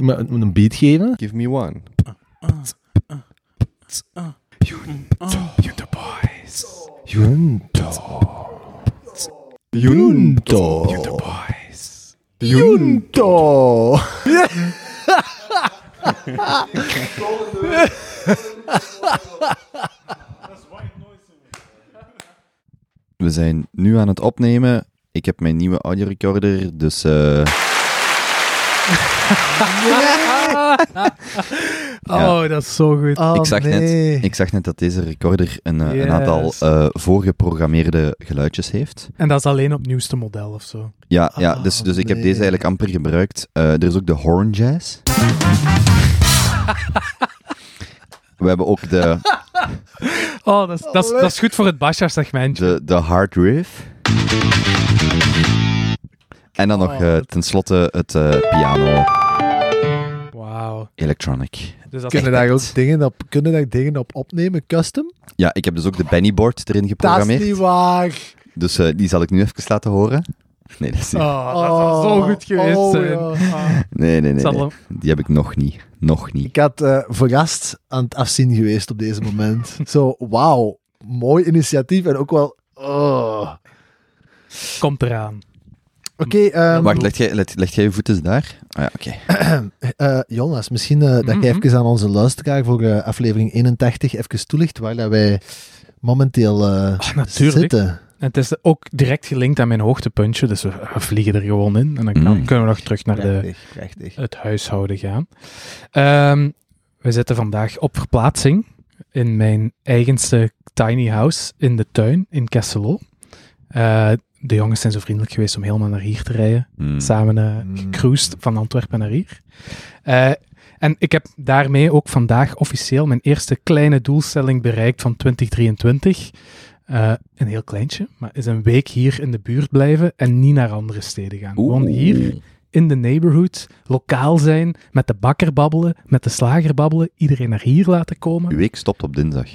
Moet moet een beat geven. Give me one. Junto boys. Junto. Junto. Junto boys. Junto. We zijn nu aan het opnemen. Ik heb mijn nieuwe audiorecorder, dus... eh, Oh, dat is zo goed. Oh, ik, zag nee. net, ik zag net dat deze recorder een, eh, een aantal eh, voorgeprogrammeerde geluidjes heeft. En dat is alleen op het nieuwste model of zo. Ja, ja Ah, dus, dus ik heb deze eigenlijk amper gebruikt. Eh, er is ook de horn jazz. We hebben ook de, Oh, dat is, dat is, dat is goed voor het Basha-segmentje. de, de hard riff. En dan nog Oh, eh, dat- tenslotte het eh, piano Wauw. electronic. Dus dat Kunnen daar ook dingen op, kunnen daar dingen op opnemen, custom? Ja, ik heb dus ook de Benny board erin Dat is geprogrammeerd. niet waar. Dus eh, die zal ik nu even laten horen. Nee, dat is niet. Oh, dat zou zo goed geweest oh, zijn. ja. Ah. Nee, nee, nee. Die heb ik nog niet. Nog niet. Ik had eh, verrast aan het afzien geweest op deze moment. Zo, wauw. Mooi initiatief en ook wel... oh. Komt eraan. Oké, ehm, Wacht, leg jij, leg, leg jij je voeten eens daar? Ah ja, oké. eh, Jonas, misschien eh, dat Mhm. je even aan onze luisteraar voor eh, aflevering 81 even toelicht waar dat wij momenteel eh, Ah, natuurlijk. zitten. En het is ook direct gelinkt aan mijn hoogtepuntje, dus we, we vliegen er gewoon in. En dan Mm. kunnen we nog terug naar de, Prachtig, prachtig. het huishouden gaan. Ehm, we zitten vandaag op verplaatsing in mijn eigenste tiny house in de tuin in Kesselo. De jongens zijn zo vriendelijk geweest om helemaal naar hier te rijden. Hmm. Samen Mm. gecruised van Antwerpen naar hier. Eh, en ik heb daarmee ook vandaag officieel mijn eerste kleine doelstelling bereikt van 2023. Eh, een heel kleintje, maar is een week hier in de buurt blijven en niet naar andere steden gaan. Gewoon Oeh. hier in de neighborhood, lokaal zijn, met de bakker babbelen, met de slager babbelen, iedereen naar hier laten komen. Uw week stopt op dinsdag.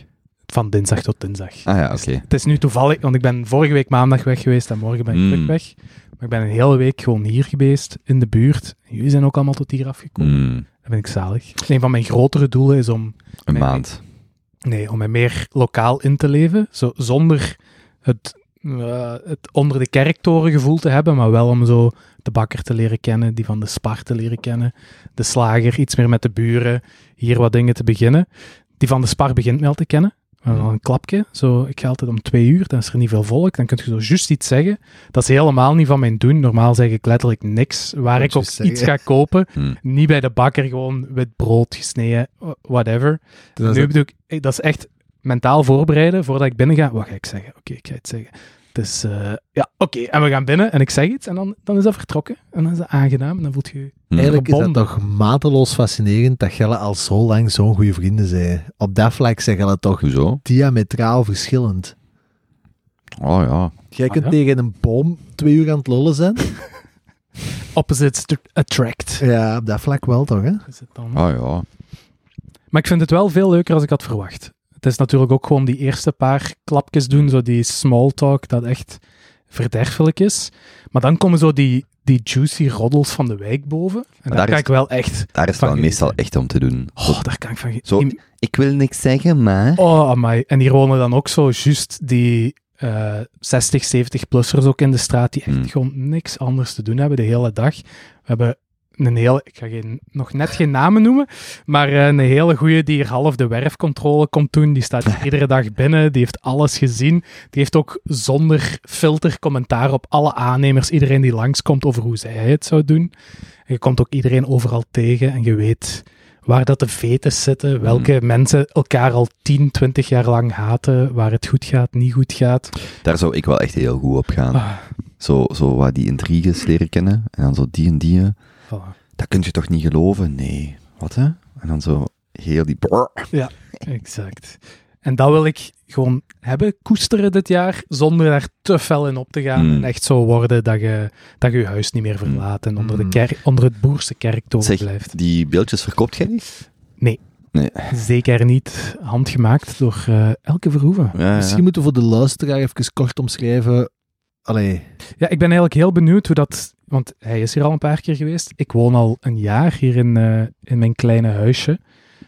Van dinsdag tot dinsdag. Ah ja, Dus oké. Het is nu toevallig, want ik ben vorige week maandag weg geweest en morgen ben ik Mm. terug weg. Maar ik ben een hele week gewoon hier geweest, in de buurt. En jullie zijn ook allemaal tot hier afgekomen. Dan ben ik zalig. Een van mijn grotere doelen is om, Een maand. nee, om mij meer lokaal in te leven. Zo, zonder het, eh, het onder de kerktoren gevoel te hebben, maar wel om zo de bakker te leren kennen, die van de spar te leren kennen, de slager, iets meer met de buren, hier wat dingen te beginnen. Die van de spar begint mij al te kennen. Een klapje. Zo, ik ga altijd om twee uur, dan is er niet veel volk. Dan kun je zo juist iets zeggen. Dat is helemaal niet van mijn doen. Normaal zeg ik letterlijk niks. Waar ik ook zeggen. iets ga kopen. Hmm. Niet bij de bakker, gewoon wit brood gesneden, wh- whatever. Nu bedoel ik, dat is echt mentaal voorbereiden voordat ik binnen ga. Wat ga ik zeggen? Oké, ik ga het zeggen. Dus eh, ja, oké. En we gaan binnen en ik zeg iets en dan, dan is dat vertrokken. En dan is dat aangenaam en dan voelt je... Hmm. Eigenlijk is dat toch mateloos fascinerend dat Gelle al zo lang zo'n goede vrienden zijn. Op dat vlak zijn Gelle toch Hoezo? diametraal verschillend. Oh ja. Jij Ah, kunt ja? tegen een boom twee uur aan het lullen zijn. Opposites to attract. Ja, op dat vlak wel toch, hè? Is het dan. Oh ja. Maar ik vind het wel veel leuker als ik had verwacht. Het is natuurlijk ook gewoon die eerste paar klapjes doen, zo die small talk, dat echt verderfelijk is. Maar dan komen zo die, die juicy roddels van de wijk boven. En daar, daar kan is- ik wel echt... Daar is het wel meestal echt om te doen. Oh, daar kan ik van... Zo- die- Ik wil niks zeggen, maar... Oh, amai. En hier wonen dan ook zo juist die eh 60, 70-plussers ook in de straat, die echt Hmm. gewoon niks anders te doen hebben de hele dag. We hebben een hele, ik ga geen, nog net geen namen noemen, maar eh, een hele goeie die hier half de werfcontrole komt doen. Die staat iedere dag binnen, die heeft alles gezien. Die heeft ook zonder filter commentaar op alle aannemers, iedereen die langskomt over hoe zij het zou doen. En je komt ook iedereen overal tegen en je weet waar dat de vetes zitten, welke mensen elkaar al 10, 20 jaar lang haten, waar het goed gaat, niet goed gaat. Daar zou ik wel echt heel goed op gaan. Ah, Zo, zo wat die intriges leren kennen. En dan zo die en die. Voilà. Dat kun je toch niet geloven? Nee. Wat hè? En dan zo heel die... Exact. En dat wil ik gewoon hebben, koesteren dit jaar, zonder daar te fel in op te gaan. Mm. En echt zo worden dat je dat je, je huis niet meer verlaat en onder, de Mm. kerk, onder het boerse kerktoren Zeg, blijft. die beeldjes verkoopt jij niet? Zeker niet handgemaakt door eh, Elke Verhoeven. Ja, ja. Misschien moeten we voor de luisteraar even kort omschrijven allee, Ja, ik ben eigenlijk heel benieuwd hoe dat... Want hij is hier al een paar keer geweest. Ik woon al een jaar hier in, eh, in mijn kleine huisje.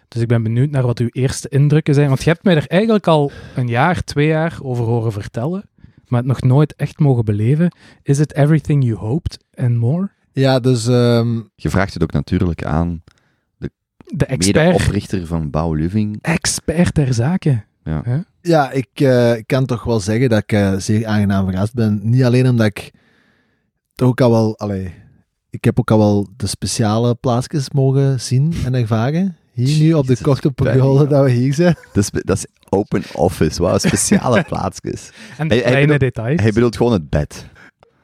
Dus ik ben benieuwd naar wat uw eerste indrukken zijn. Want je hebt mij er eigenlijk al een jaar, twee jaar over horen vertellen. Maar het nog nooit echt mogen beleven. Is it everything you hoped and more? ja, dus ehm, Je vraagt het ook natuurlijk aan De expert, mede-oprichter van Bouw Living. expert ter zake. ja, ik eh, kan toch wel zeggen dat ik eh, zeer aangenaam verrast ben. Niet alleen omdat ik toch ook al wel, allee, ik heb ook al wel de speciale plaatsjes mogen zien en ervaren. Hier nu op de korte periode dat we hier zijn. Dat is, dat is open office, wauw, speciale plaatsjes. En de Hij- hij kleine bedoelt- details. Hij bedoelt gewoon het bed.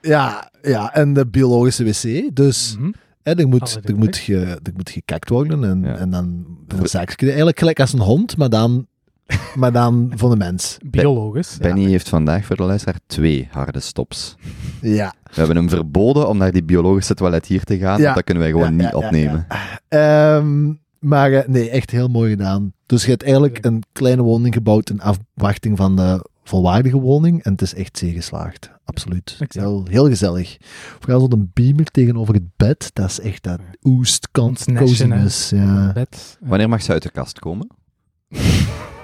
Ja, ja, en de biologische wc. Dus hè, er, Alle moet, er, moet ge, er moet gekakt worden. En, Ja. en dan, dan zaak je eigenlijk gelijk als een hond, maar dan, maar dan van de mens. Biologisch. Benny heeft vandaag voor de luisteraar twee harde stops. Ja. We hebben hem verboden om naar die biologische toilet hier te gaan, Ja. want dat kunnen wij gewoon Ja, niet ja, ja, opnemen. Ehm, maar eh, nee, echt heel mooi gedaan. Dus je hebt eigenlijk een kleine woning gebouwd in afwachting van de volwaardige woning. En het is echt zeer geslaagd. Absoluut. Heel, heel gezellig. Vooral zo'n beamer tegenover het bed. Dat is echt dat hè. coziness. Ja. Bed. Wanneer mag ze uit de kast komen?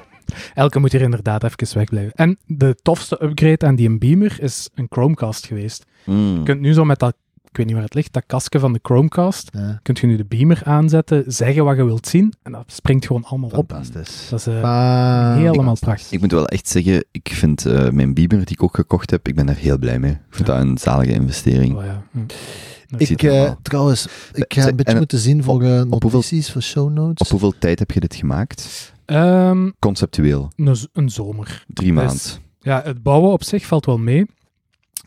Elke moet hier inderdaad even wegblijven. En de tofste upgrade aan die een beamer is een Chromecast geweest. Mm. Je kunt nu zo met dat, ik weet niet waar het ligt, dat kastje van de Chromecast, Ja. kunt je nu de beamer aanzetten, zeggen wat je wilt zien, en dat springt gewoon allemaal op. Dat is eh, helemaal prachtig. Ik moet wel echt zeggen, ik vind eh, mijn Bieber die ik ook gekocht heb, ik ben daar heel blij mee. Ik vind dat een zalige investering. Oh, ja. Hm. Ik, het eh, normaal. trouwens, ik ga een beetje en- moeten zien voor hoeveel- notities, voor show notes. Op hoeveel tijd heb je dit gemaakt? Ehm, Conceptueel. een, een zomer. Drie Dus- maanden. Ja, het bouwen op zich valt wel mee.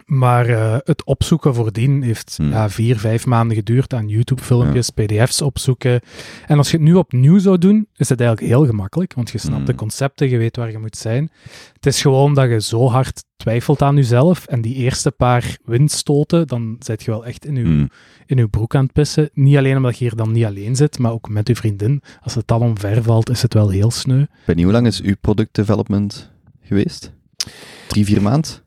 Maar eh, het opzoeken voordien heeft Hmm. ja, vier, vijf maanden geduurd aan YouTube-filmpjes, PDF's opzoeken. En als je het nu opnieuw zou doen, is het eigenlijk heel gemakkelijk, want je snapt Hmm. de concepten, je weet waar je moet zijn. Het is gewoon dat je zo hard twijfelt aan jezelf en die eerste paar windstoten, dan zit je wel echt in je, Mm. in uw broek aan het pissen. Niet alleen omdat je hier dan niet alleen zit, maar ook met je vriendin. Als het dan omver valt, is het wel heel sneu. Benny, hoe lang is uw product development geweest? Drie, vier maand?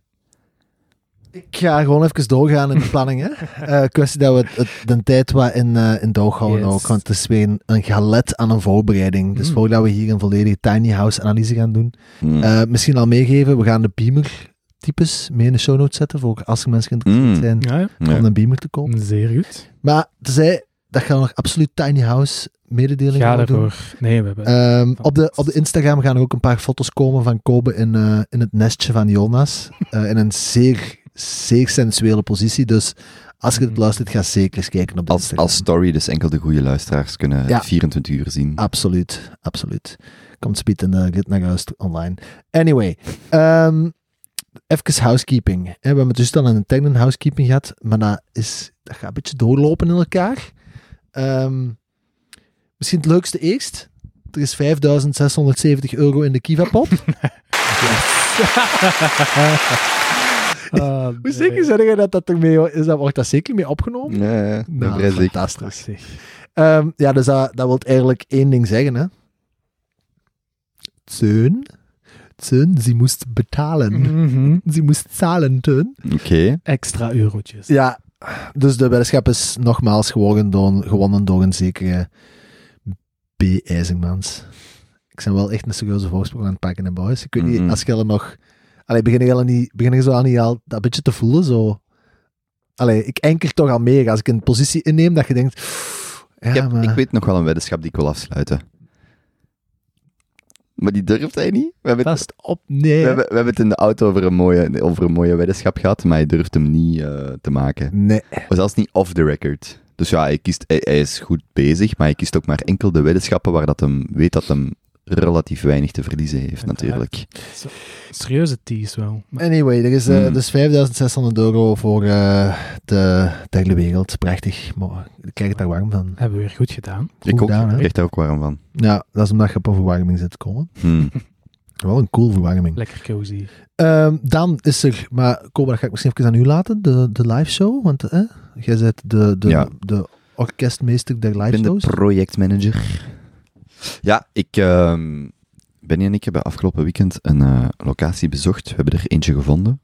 Ik ga gewoon even doorgaan in de planning. Hè. Eh, kwestie dat we het, het- de tijd wat in, eh in doog houden Yes. ook. Want het is weer een, een galet aan een voorbereiding. Dus Mm. voordat we hier een volledige tiny house analyse gaan doen. Mm. eh, misschien al meegeven, we gaan de beamer types mee in de show notes zetten. Voor als er mensen geïnteresseerd Mm. zijn Ja, ja. Ja. om een beamer te kopen. zeer goed. Maar tenzij dat gaan we nog absoluut tiny house mededelingen Ga gaan doen. ervoor. Nee, we hebben... Ehm, op, de, op de Instagram gaan er ook een paar foto's komen van Kobe in, eh, in het nestje van Jonas. Eh, in een zeer, zeer sensuele positie. Dus als je het Mhm. luistert, ga zeker eens kijken op de Als, Instagram. als story, dus enkel de goede luisteraars kunnen Ja. 24 uur zien. Absoluut, absoluut. Komt speed in de Git naar huis online. Anyway, ehm even housekeeping. We hebben dus dan een interne housekeeping gehad, maar dat, is, dat gaat een beetje doorlopen in elkaar. Ehm, misschien het leukste eerst. Er is 5670 euro in de Kiva-pot. Ah, Hoe zeker zijn jij dat dat ermee is? Dat wordt dat zeker mee opgenomen? Ja, ja, Nou, fantastisch. Ehm, ja, dus dat, dat wil eigenlijk één ding zeggen, hè. Teun. Teun, ze moest betalen. Mhm. Ze moest zahlen, Teun. Oké. Extra eurotjes. Ja, dus de weddenschap is nogmaals gewonnen door, gewonnen door een zekere B. IJzermans. Ik ben wel echt een serieuze voorsprong aan het pakken, hè, boys. Ik weet Mhm. niet, als je er nog... Allee, begin je al niet, begin je zo al niet al dat beetje te voelen, zo... Allee, ik enker toch al meer als ik een positie inneem dat je denkt... Ja, ik, heb- maar... ik weet nog wel een weddenschap die ik wil afsluiten. Maar die durft hij niet. We hebben, het, Vast op, nee. we hebben, we hebben het in de auto over een mooie, over een mooie weddenschap gehad, maar hij durft hem niet eh, te maken. Nee. Maar zelfs niet off the record. Dus ja, hij, kiest, hij, hij is goed bezig, maar hij kiest ook maar enkel de weddenschappen waar dat hem weet dat hem relatief weinig te verliezen heeft, natuurlijk. Serieuze tease wel. Anyway, er is eh, Hmm. dus 5600 euro voor eh, de derde wereld. Prachtig. Maar ik krijg het daar warm van. Hebben we weer goed gedaan. Goed ik ook. gedaan, hè? ik krijg daar ook warm van. Ja, dat is omdat je op een verwarming zit te komen. Hmm. Wel een cool verwarming. Lekker cozy. Ehm, dan is er, maar Koba, dat ga ik misschien even aan u laten, de, de live show. Want eh, jij bent de, de, Ja. de orkestmeester der Ik live ben de projectmanager. Ja, ik, ehm Benny en ik hebben afgelopen weekend een eh, locatie bezocht. We hebben er eentje gevonden.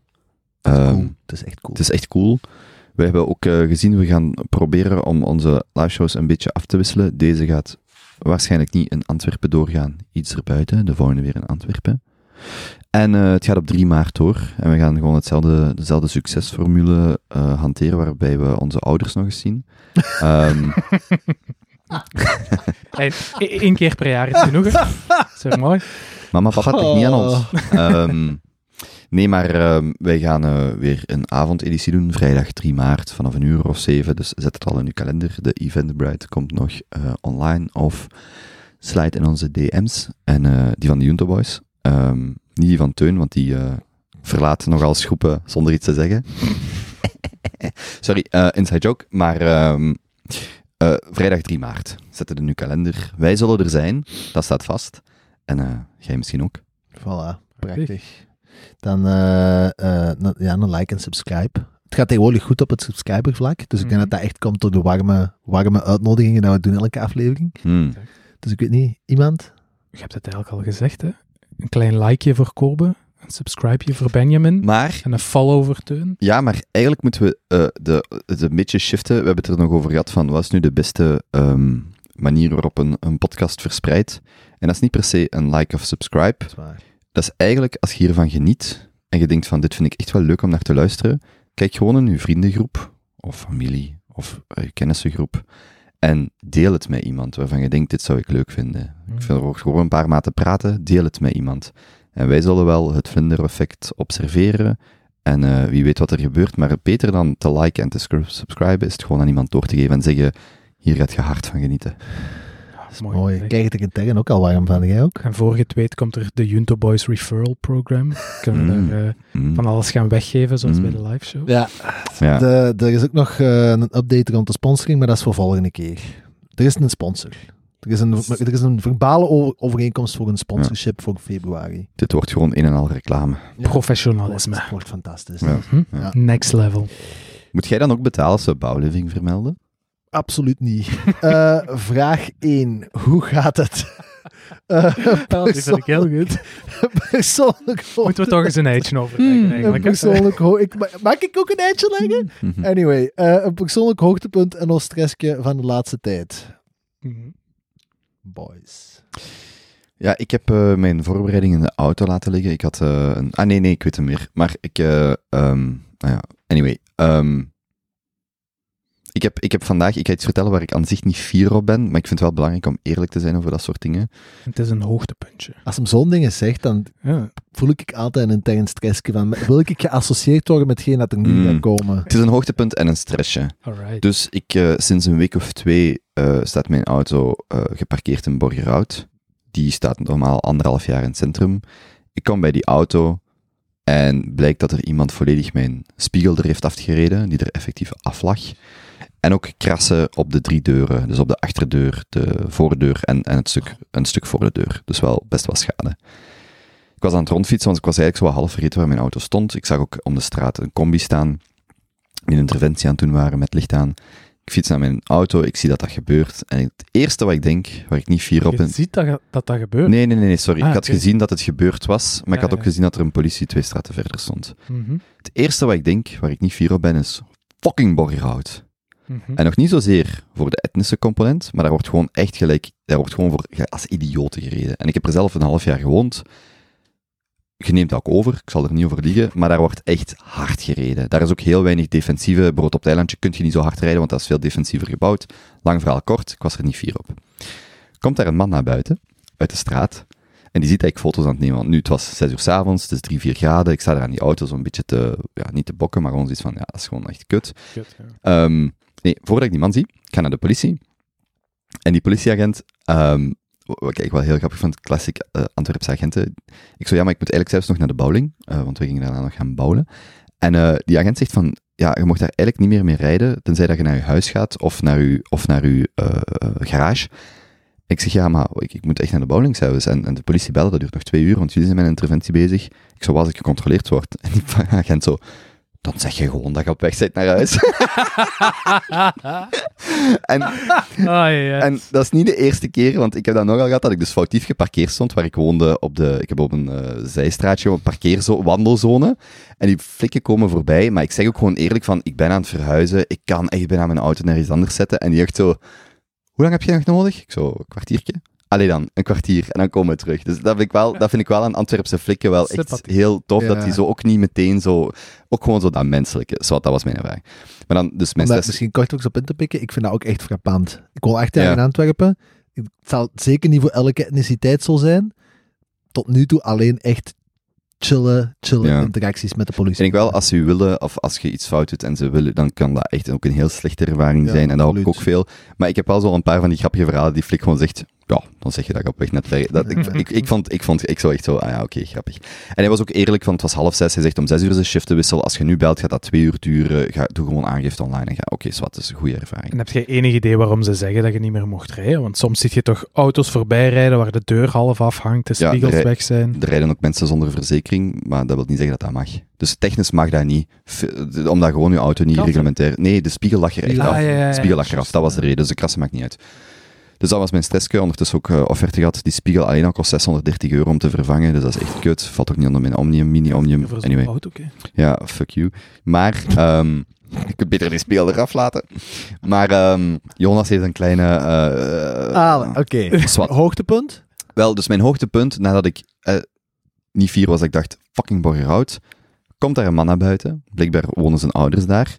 Ehm, Cool. Is echt cool. Het is echt cool. We hebben ook eh, gezien, we gaan proberen om onze liveshows een beetje af te wisselen. Deze gaat waarschijnlijk niet in Antwerpen doorgaan, iets erbuiten. De volgende weer in Antwerpen. En eh, het gaat op 3 maart door. En we gaan gewoon hetzelfde, dezelfde succesformule hanteren, waarbij we onze ouders nog eens zien. Ehm, Hey, e- één keer per jaar is genoeg. Dat is mooi. Mama, papa, het ligt niet aan ons. Oh. Ehm, nee, maar ehm, wij gaan eh, weer een avondeditie doen, vrijdag 3 maart, vanaf een uur of zeven. Dus zet het al in uw kalender. De Eventbrite komt nog eh, online of slide in onze DM's. En eh, die van de Junto Boys. Ehm, niet die van Teun, want die eh, verlaat nogal eens groepen zonder iets te zeggen. Sorry, inside joke. Maar eh, vrijdag 3 maart. Zet het in uw kalender. Wij zullen er zijn, dat staat vast. En eh, jij misschien ook. Voilà, prachtig. Dan eh, eh, een- ja, een like en subscribe. Het gaat tegenwoordig goed op het subscribervlak. Dus ik denk Mhm. dat dat echt komt door de warme, warme uitnodigingen die we doen elke aflevering. Hmm. Dus ik weet niet, iemand? Je hebt het eigenlijk al gezegd, hè? Een klein likeje voor Kobe, een subscribeje voor Benjamin Maar, en een follow voor Teun. ja, maar eigenlijk moeten we eh, de, het een beetje shiften. We hebben het er nog over gehad van, wat is nu de beste ehm, manier waarop een, een podcast verspreidt? En dat is niet per se een like of subscribe. Dat is waar. Dat is eigenlijk, als je hiervan geniet, en je denkt van, dit vind ik echt wel leuk om naar te luisteren, kijk gewoon in je vriendengroep, of familie, of je kennissengroep, en deel het met iemand waarvan je denkt, dit zou ik leuk vinden. Hmm. Ik vind er ook gewoon een paar maten praten, deel het met iemand. En wij zullen wel het vlinder-effect observeren, en eh, wie weet wat er gebeurt, maar beter dan te liken en te subscriben, is het gewoon aan iemand door te geven en zeggen, hier gaat je hard van genieten. Ja, Mooi. gezegd. Krijg er intern ook al warm van, jij ook? En voor je het weet komt er de Junto Boys Referral Program. Kunnen we Mm. er eh, Mm. van alles gaan weggeven, zoals Mm. bij de live show. Ja, Ja. de, er is ook nog eh, een update rond de sponsoring, maar dat is voor volgende keer. Er is een sponsor. Er is een, er is een verbale overeenkomst voor een sponsorship voor februari. Dit wordt gewoon een en al reclame. Professionalisme. Het wordt fantastisch. Ja. Hm? Ja. Next level. Moet jij dan ook betalen als we bouwliving vermelden? Absoluut niet. Eh, vraag 1. Hoe gaat het? Eh, die vind ik heel goed. persoonlijk Moeten we toch eens een eitje overleggen Hmm, Een eigenlijk. persoonlijk ik, ma- Mag ik ook een eitje leggen? Mhm. Anyway, eh, een persoonlijk hoogtepunt en ons stressje van de laatste tijd. Mhm. Boys. Ja, ik heb eh, mijn voorbereiding in de auto laten liggen. Ik had eh, een... Ah, nee, nee, ik weet hem weer. Maar ik... eh, ehm, nou ja, anyway. ehm, ik, heb, ik heb vandaag... Ik ga iets vertellen waar ik aan zich niet fier op ben, maar ik vind het wel belangrijk om eerlijk te zijn over dat soort dingen. Het is een hoogtepuntje. Als hem zo'n dingen zegt, dan Ja. voel ik altijd een intern stressje van, wil ik geassocieerd worden met hetgeen dat er nu Mm. gaat komen? Het is een hoogtepunt en een stressje. Alright. Dus ik, eh, sinds een week of twee eh, staat mijn auto eh, geparkeerd in Borgerhout. Die staat normaal anderhalf jaar in het centrum. Ik kom bij die auto en blijkt dat er iemand volledig mijn spiegel er heeft afgereden, die er effectief af lag. En ook krassen op de drie deuren, dus op de achterdeur, de voordeur en, en het stuk, een stuk voor de deur. Dus wel best wel schade. Ik was aan het rondfietsen, want ik was eigenlijk zo half vergeten waar mijn auto stond. Ik zag ook om de straat een combi staan, die een interventie aan het doen waren met licht aan. Ik fiets naar mijn auto, ik zie dat dat gebeurt. En het eerste wat ik denk, waar ik niet fier op Je ben... ziet dat dat, dat gebeurt. Nee, nee, nee, nee, sorry. Ah, ik had gezien dat het gebeurd was, maar ik had ook ja. gezien dat er een politie twee straten verder stond. Mhm. Het eerste wat ik denk, waar ik niet fier op ben, is fucking Borgerhout. Mhm. En nog niet zozeer voor de etnische component, maar daar wordt gewoon echt gelijk, daar wordt gewoon voor als idioten gereden. En ik heb er zelf een half jaar gewoond. Je neemt dat ook over, ik zal er niet over liegen, maar daar wordt echt hard gereden. Daar is ook heel weinig defensieve. Brood op het eilandje kun je niet zo hard rijden, want dat is veel defensiever gebouwd. Lang verhaal kort, ik was er niet fier op. Komt daar een man naar buiten, uit de straat, en die ziet dat ik foto's aan het nemen. Want nu, het was 6 uur s avonds, het is 3, 4 graden. Ik sta daar aan die auto zo'n beetje te, ja, niet te bokken, maar gewoon zoiets van, ja, dat is gewoon echt kut. Kut, ja. Ehm, nee, voordat ik die man zie, ik ga naar de politie. En die politieagent, ehm, wat ik wel heel grappig vond, classic eh Antwerpse agenten. Ik zo, ja, maar ik moet eigenlijk zelfs nog naar de bouwling, eh, want we gingen daarna nog gaan bouwen. En eh, die agent zegt van, ja, je mocht daar eigenlijk niet meer mee rijden, tenzij dat je naar je huis gaat of naar je, of naar je garage. Ik zeg, ja, maar ik, moet echt naar de bouwlingshuis. En, en de politie bellen, dat duurt nog twee uur, want jullie zijn met een interventie bezig. Ik zo, was ik gecontroleerd word. En die agent zo, dan zeg je gewoon dat je op weg bent naar huis. en, en dat is niet de eerste keer, want ik heb dat nogal gehad dat ik dus foutief geparkeerd stond, waar ik woonde op de, ik heb op een eh, zijstraatje, een parkeerzo wandelzone. En die flikken komen voorbij, maar ik zeg ook gewoon eerlijk van, ik ben aan het verhuizen, ik kan echt bijna mijn auto naar iets anders zetten. En die echt zo, hoe lang heb je nog nodig? Ik zo, een kwartiertje. Allee dan, een kwartier en dan komen we terug. Dus dat vind ik wel, dat vind ik wel aan Antwerpse flikken wel echt heel tof, Ja. dat die zo ook niet meteen zo, ook gewoon zo dat menselijke. Zo, dat was mijn ervaring. Maar dan, dus mijn misschien kort ook op in te pikken, ik vind dat ook echt frappant. Ik wil echt Ja. in Antwerpen. Het zal zeker niet voor elke etniciteit zo zijn. Tot nu toe alleen echt chille, chille Ja. interacties met de politie. Ik denk wel, als ze willen, of als je iets fout doet en ze willen, dan kan dat echt ook een heel slechte ervaring Ja, zijn. En dat ik ook veel. Maar ik heb wel zo een paar van die grappige verhalen die Flik gewoon zegt, ja, dan zeg je dat ik op weg net. Dat, ik, ik, ik, vond, ik vond, ik zo echt zo, ah ja, oké, grappig. En hij was ook eerlijk, want het was half zes. Hij zegt om zes uur is de shiftenwissel. Als je nu belt, gaat dat twee uur duren. Ga, doe gewoon aangifte online en ga, oké, zwart, dat is een goede ervaring. En heb je enig idee waarom ze zeggen dat je niet meer mocht rijden? Want soms zie je toch auto's voorbij rijden waar de deur half afhangt, de Ja, spiegels de weg zijn. Er rijden ook mensen zonder verzekering, maar dat wil niet zeggen dat dat mag. Dus technisch mag dat niet, omdat gewoon je auto niet reglementair... Nee, de spiegel lag er echt af. ja, ja, ja. De spiegel lag eraf, dat was de reden. Dus de krassen maakt niet uit. Dus dat was mijn stressje. Ondertussen ook eh, offerte gehad. Die spiegel alleen al kost 630 euro om te vervangen. Dus dat is echt kut. Valt ook niet onder mijn Omnium, Mini-Omnium. Anyway, auto, ja, fuck you. Maar, ehm ik kunt beter die spiegel eraf laten. Maar ehm, Jonas heeft een kleine... eh, Ah, oké. zwart. Hoogtepunt? Wel, dus mijn hoogtepunt, nadat ik eh, niet vier was, ik dacht, fucking Borgerhout, komt daar een man naar buiten. Blijkbaar wonen zijn ouders daar.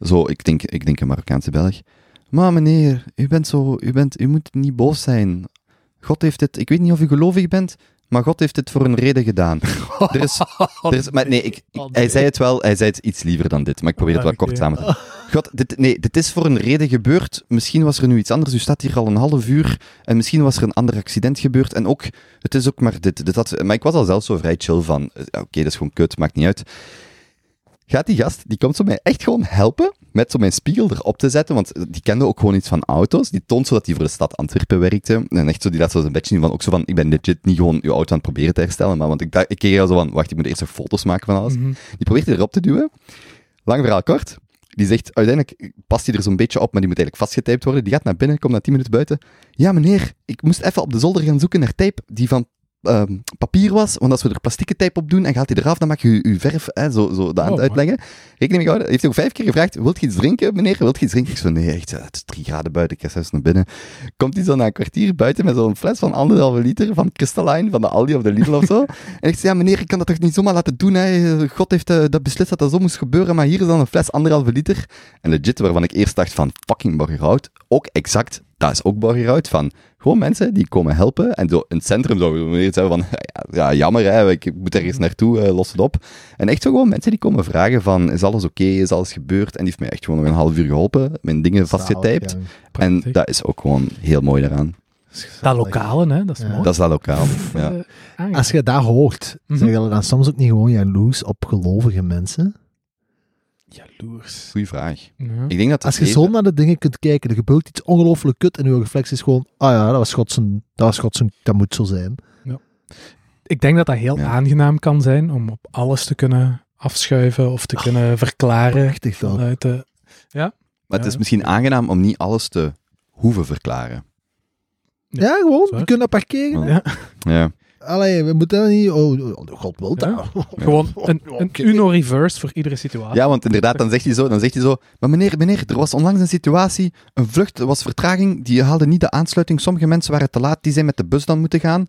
Zo, ik denk, ik denk een Marokkaanse Belg. Maar meneer, u bent zo, u, bent, u moet niet boos zijn. God heeft dit, ik weet niet of u gelovig bent, maar God heeft dit voor een reden gedaan. Er is, er is, maar nee, ik, ik- Oh, hij zei het wel, hij zei het iets liever dan dit, maar ik probeer het wel kort samen te God, dit, nee, dit is voor een reden gebeurd. Misschien was er nu iets anders. U staat hier al een half uur en misschien was er een ander accident gebeurd. En ook, het is ook maar dit, dit dat. Maar ik was al zelf zo vrij chill van, eh, oké, dat is gewoon kut, maakt niet uit. Gaat die gast, die komt zo mij echt gewoon helpen met zo mijn spiegel erop te zetten, want die kende ook gewoon iets van auto's. Die toont zo dat hij voor de stad Antwerpen werkte. En echt zo, die laat zo een beetje zien van, ook zo van, ik ben legit niet gewoon uw auto aan het proberen te herstellen, maar want ik, ik keek al zo van, wacht, ik moet eerst nog foto's maken van alles. Mhm. Die probeert hij erop te duwen. Lang verhaal kort. Die zegt, uiteindelijk past hij er zo'n beetje op, maar die moet eigenlijk vastgetaped worden. Die gaat naar binnen, komt na 10 minuten buiten. Ja, meneer, ik moest even op de zolder gaan zoeken naar tape die van ehm, papier was. Want als we er plastieke tape op doen en gaat hij eraf, dan maak je uw verf hè, zo, zo dat aan het Oh, uitleggen. Rekening mee houden. Hij heeft ook vijf keer gevraagd, wilt je iets drinken, meneer? Wilt je iets drinken? Ik zo, nee, echt, het is drie graden buiten, ik ga zelfs naar binnen. Komt hij zo na een kwartier buiten met zo'n fles van anderhalve liter van Crystalline, van de Aldi of de Lidl of zo. En ik zei, ja meneer, ik kan dat toch niet zomaar laten doen, hè? God heeft eh, dat beslist dat dat zo moest gebeuren, maar hier is dan een fles anderhalve liter. En legit, waarvan ik eerst dacht van, fucking Borgerhout, ook exact, dat is ook Borgerhout, van gewoon mensen die komen helpen. En zo in het centrum zouden we zeggen van, ja, ja, jammer hè, ik moet ergens naartoe, eh, los het op. En echt zo gewoon mensen die komen vragen van, is alles oké, is alles gebeurd? En die heeft mij echt gewoon nog een half uur geholpen, mijn dingen vastgetaped. Zalig, En dat is ook gewoon heel mooi daaraan. Dat lokale, hè, dat is Ja. mooi. Dat is dat lokaal. Ja. Eh. Als je dat hoort, Mhm. zijn je dan soms ook niet gewoon jaloers op gelovige mensen? Jaloers. Goeie vraag. Ja. Ik denk dat Als je zo naar de dingen kunt kijken, er gebeurt iets ongelooflijk kut en je reflex is gewoon, ah ja, dat was God zijn, dat was God zijn, dat moet zo zijn. Ik denk dat dat heel Ja. aangenaam kan zijn om op alles te kunnen afschuiven of te kunnen verklaren. Prachtig? Vanuit de... Maar het is Ja. misschien aangenaam om niet alles te hoeven verklaren. Ja, gewoon, we kunnen dat parkeren. Ja. Ja. Allee, we moeten dat niet, oh, oh, God wil dat. Gewoon een, een Oké. Uno-reverse voor iedere situatie. ja, want inderdaad, dan zegt hij zo, dan zegt hij zo, maar meneer, meneer, er was onlangs een situatie, een vlucht, er was vertraging, die haalde niet de aansluiting, sommige mensen waren te laat, die zijn met de bus dan moeten gaan.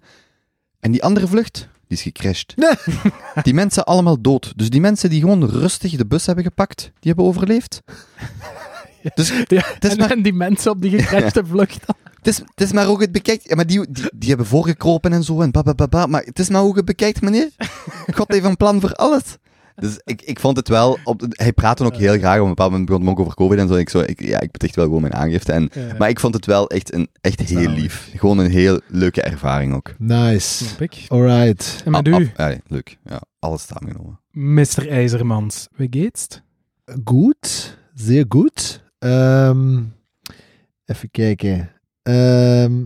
En die andere vlucht, die is gecrashed. Nee. Die mensen allemaal dood. Dus die mensen die gewoon rustig de bus hebben gepakt, die hebben overleefd. Dus Ja, is en, maar- en die mensen op die gecrashte vlucht dan. Het is, het is maar hoe je het bekijkt. Ja, maar die, die, die hebben voorgekropen en zo en babababa. Maar het is maar hoe je het bekijkt, meneer. God heeft een plan voor alles. Dus ik, ik vond het wel... Op, hij praatte ook heel graag. Op een bepaald moment begon het ook over COVID en zo. Ik, zo ik, ja, ik moet echt wel gewoon mijn aangifte. En, Ja. Maar ik vond het wel echt, een, echt heel lief. Gewoon een heel leuke ervaring ook. Nice. Alright. En met Ah, u, ah, ja, leuk. Ja, alles samengenomen. Mr. IJzermans, wie geht's? Goed. Zeer goed. Ehm, even kijken. Ehm,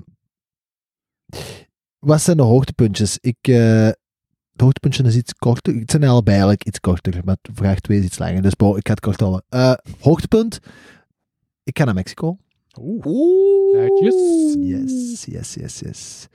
wat zijn de hoogtepuntjes? Ik, eh, het hoogtepuntje is iets korter. Het zijn allebei eigenlijk iets korter, maar vraag 2 is iets langer. Dus bo, ik ga het kort houden. Eh, hoogtepunt. Ik ga naar Mexico. Oeh. Netjes. Yes, yes, yes, yes.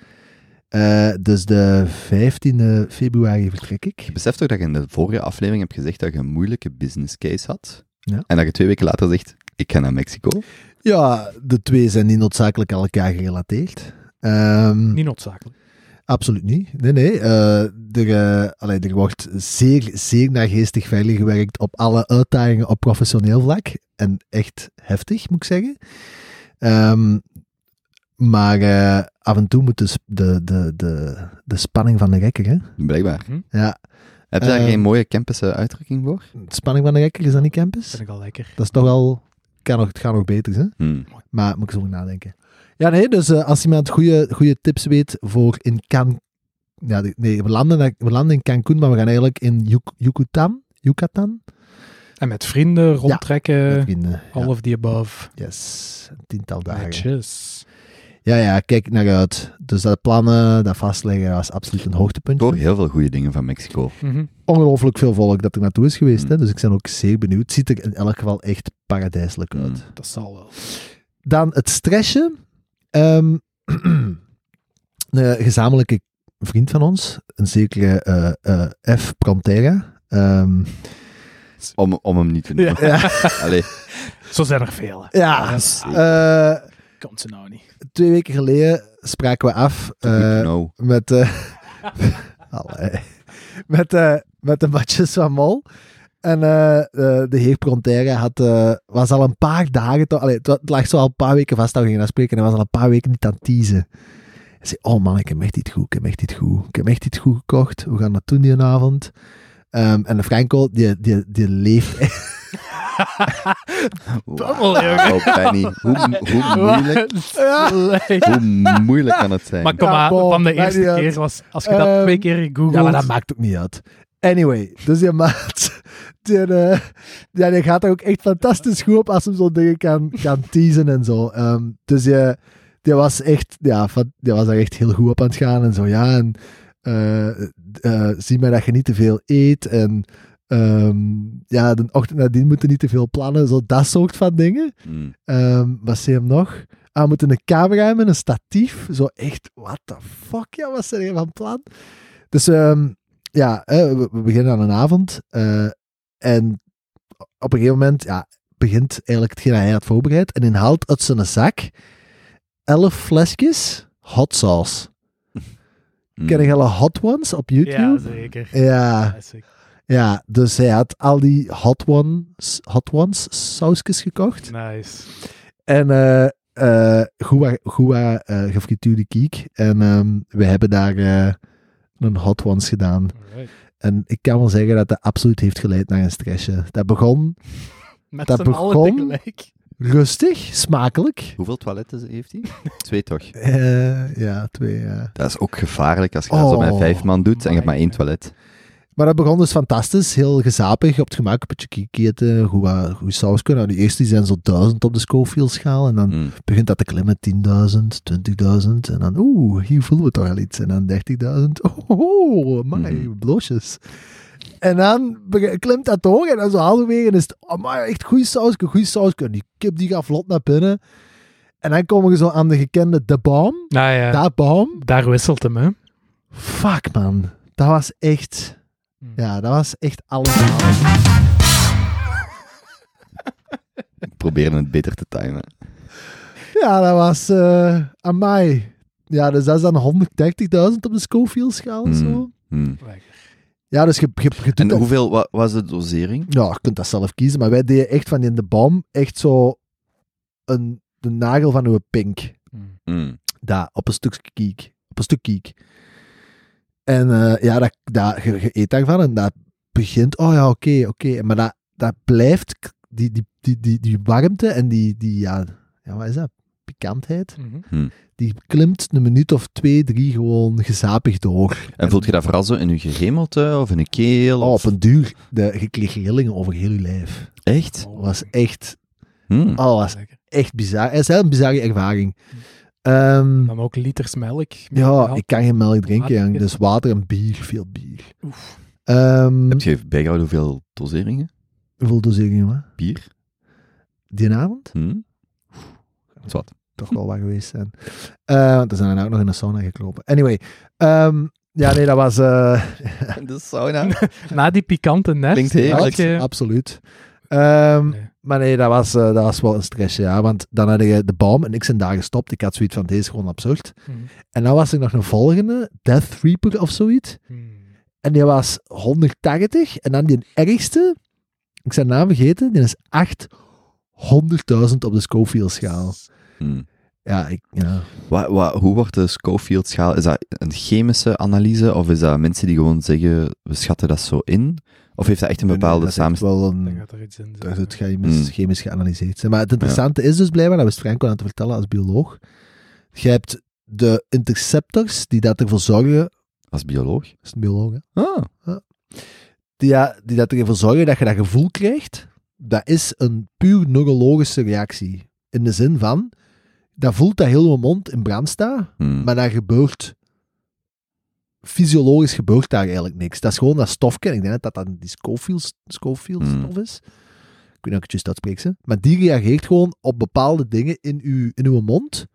Eh, dus de 15e februari vertrek ik. Je beseft toch dat je in de vorige aflevering hebt gezegd dat je een moeilijke business case had? Ja. En dat je twee weken later zegt, ik ga naar Mexico. Ja, de twee zijn niet noodzakelijk aan elkaar gerelateerd. Ehm, Niet noodzakelijk. Absoluut niet. Nee, nee. eh, er, eh, allee, er wordt zeer, zeer naargeestig verder gewerkt op alle uitdagingen op professioneel vlak. En echt heftig, moet ik zeggen. Ehm, maar eh, af en toe moet de, sp- de, de, de, de spanning van de rekker, hè? Blijkbaar. Ja, Heb je daar geen mooie campus uitdrukking voor? de spanning van de rekker is dat niet campus? Vind ik al lekker. Dat is toch wel... Kan nog, het gaat nog beter, hè? Hmm. Maar moet ik zo nadenken. Ja, nee, dus eh, als iemand goede, goede tips weet voor in Can... Ja, nee, we landen, we landen in Cancun, maar we gaan eigenlijk in Yucatan. Yucatan? En met vrienden rondtrekken. Met vrienden. all Ja. of the above. Yes, een tiental dagen. Netjes. Ja, ja, kijk naar uit. Dus dat plannen, dat vastleggen, was absoluut een Ik hoor hoogtepuntje. heel veel goede dingen van Mexico. Mhm. Ongelooflijk veel volk dat er naartoe is geweest, Mm. hè, dus ik ben ook zeer benieuwd. Het ziet er in elk geval echt paradijselijk uit. Mm. Dat zal wel. Dan het stressje. Ehm, een gezamenlijke vriend van ons, een zekere eh, eh, F. Plantera. Ehm, Om, om hem niet te noemen. ja, Allee, Zo zijn er veel. ja, Yes. eh, Komt ze nou niet. Twee weken geleden spraken we af eh, met, eh, met, eh, met de matches van Mol. En de heer Prontera had, was al een paar dagen, toch, allee, het lag zo al een paar weken vast dat we gingen afspreken en hij was al een paar weken niet aan het teasen. Hij zei, oh man, ik heb echt iets goed, ik heb echt iets goed. Ik heb echt iets goed gekocht, we gaan dat doen die avond. Ehm, en de Franco, die, die, die leeft Bubbel, jongen. Oh, Benny. Hoe, hoe, moeilijk, hoe moeilijk kan het zijn? Maar kom maar, van de eerste uit. keer was, als je dat Ehm, twee keer googelt. Ja, maar dat maakt ook niet uit. Anyway, dus die maat, die, eh, ja, die gaat er ook echt fantastisch goed op als hem zo'n dingen kan, kan teasen en zo. Ehm, dus die, die was echt, ja, van, die was daar echt heel goed op aan het gaan en zo, ja, en eh, eh, zie maar dat je niet te veel eet en ehm, ja, de ochtend nadien moeten niet te veel plannen, zo dat soort van dingen. Ehm, wat zei hem nog? Ah, we moeten een camera hebben met een statief. Zo echt, what the fuck, ja, wat zijn je van plan? Dus ehm, ja, hè, we, we beginnen aan een avond. eh, en op een gegeven moment ja, begint eigenlijk hetgeen dat hij had voorbereid. En hij haalt uit zijn zak elf flesjes hot sauce. Hmm. Ken je alle hot ones op Ja, YouTube? zeker. Ja, Classic. Ja, dus hij had al die hot ones, hot ones sausjes gekocht. Nice. En eh eh goeie, goeie eh, gefrituurde kiek. En ehm, we hebben daar eh, een hot ones gedaan. Alright. En ik kan wel zeggen dat dat absoluut heeft geleid naar een stressje. Dat begon Met Dat begon- tegelijk. rustig, smakelijk. Hoeveel toiletten heeft hij? Twee toch? Eh, ja, twee. Dat is ook gevaarlijk als je dat zo met Oh, vijf man doet en je hebt maar één toilet. Maar dat begon dus fantastisch. Heel gezapig, op het gemak, een beetje kiek eten, goed, goed saus kunnen. Nou, de eerste die zijn zo duizend op de Schofield-schaal. En dan Hmm. begint dat te klimmen, 10.000, 20.000. En dan, oeh, hier voelen we toch al iets. En dan 30.000. Oh, oh my, Mhm. bloosjes. En dan klimt dat door en dan zo halverwege is het, oh my, echt goede saus, goede saus. En die kip die gaat vlot naar binnen. En dan komen we zo aan de gekende De Baum. Nou ja, Dat Baum. daar wisselt hem, hè. Fuck man, dat was echt, Hmm. ja, dat was echt alles. Ik probeer het beter te timen. Ja, dat was eh amai. Ja, dus dat is dan 130.000 op de Schofield-schaal of zo. Hmm. Hmm. Lekker. Ja, dus je, je, je doet En hoeveel wa- was de dosering? Ja, je kunt dat zelf kiezen, maar wij deden echt van in de boom echt zo een, de nagel van uw pink. Mm. Hmm. Daar, op een stuk kiek. Op een stuk kiek. En eh, ja, dat, dat, je, je eet daarvan en dat begint, oh ja, oké, oké. Maar dat, dat blijft, die, die, die, die, die warmte en die, die ja, ja, wat is dat? Pikantheid. Mhm. Die klimt een minuut of twee, drie gewoon gezapig door. En voelt je dat vooral zo in je gehemelte of in je keel? Oh, of- op een duur, de, je kreeg rillingen over heel je lijf. Echt? Dat was echt, Hmm. oh, was echt bizar. Het is wel een bizarre ervaring. Ehm, Dan ook liters melk. ja, ik kan geen melk drinken, Water jong, is- dus water en bier, veel bier. Oef. Ehm, Heb je bijgehouden hoeveel doseringen? hoeveel doseringen, man? Bier? Die avond? Hm? Zwat. Toch wel wat geweest zijn. Eh, want er zijn dan ook nog in de sauna gekropen. Anyway, ehm, ja, nee, dat was... eh, De sauna. Na die pikante nest. Klinkt heerlijk. dacht je- Absoluut. Ehm, Nee. Maar nee, dat was, eh, dat was wel een stressje, ja. Want dan had je de baum en ik zijn daar gestopt. Ik had zoiets van, deze is gewoon absurd. Hmm. En dan was er nog een volgende, Death Reaper of zoiets. Hmm. En die was 180. En dan die ergste, ik zijn naam vergeten, die is 800.000 op de Schofield-schaal. Hm. Ja, ik, ja. Wa- wa- hoe wordt de Schofield-schaal? Is dat een chemische analyse of is dat mensen die gewoon zeggen, we schatten dat zo in? Of heeft dat echt een bepaalde dat is echt samenstelling? wel een... gaat er iets in Dat is het chemisch, Mm. chemisch geanalyseerd. zijn. Maar het interessante is dus blijkbaar, dat wist Frank al aan te vertellen als bioloog. Je hebt de interceptors die dat ervoor zorgen... Als bioloog? is een bioloog, hè? Ah, die, ja, die dat ervoor zorgen dat je dat gevoel krijgt, dat is een puur neurologische reactie. In de zin van, dat voelt dat heel je mond in brand staat, hm. maar dat gebeurt... Fysiologisch gebeurt daar eigenlijk niks. Dat is gewoon dat stofje. Ik denk dat dat die Schofield, Schofield Mm. stof is. Ik weet niet of ik het juist uitspreek. ze. Maar die reageert gewoon op bepaalde dingen in uw, in uw mond.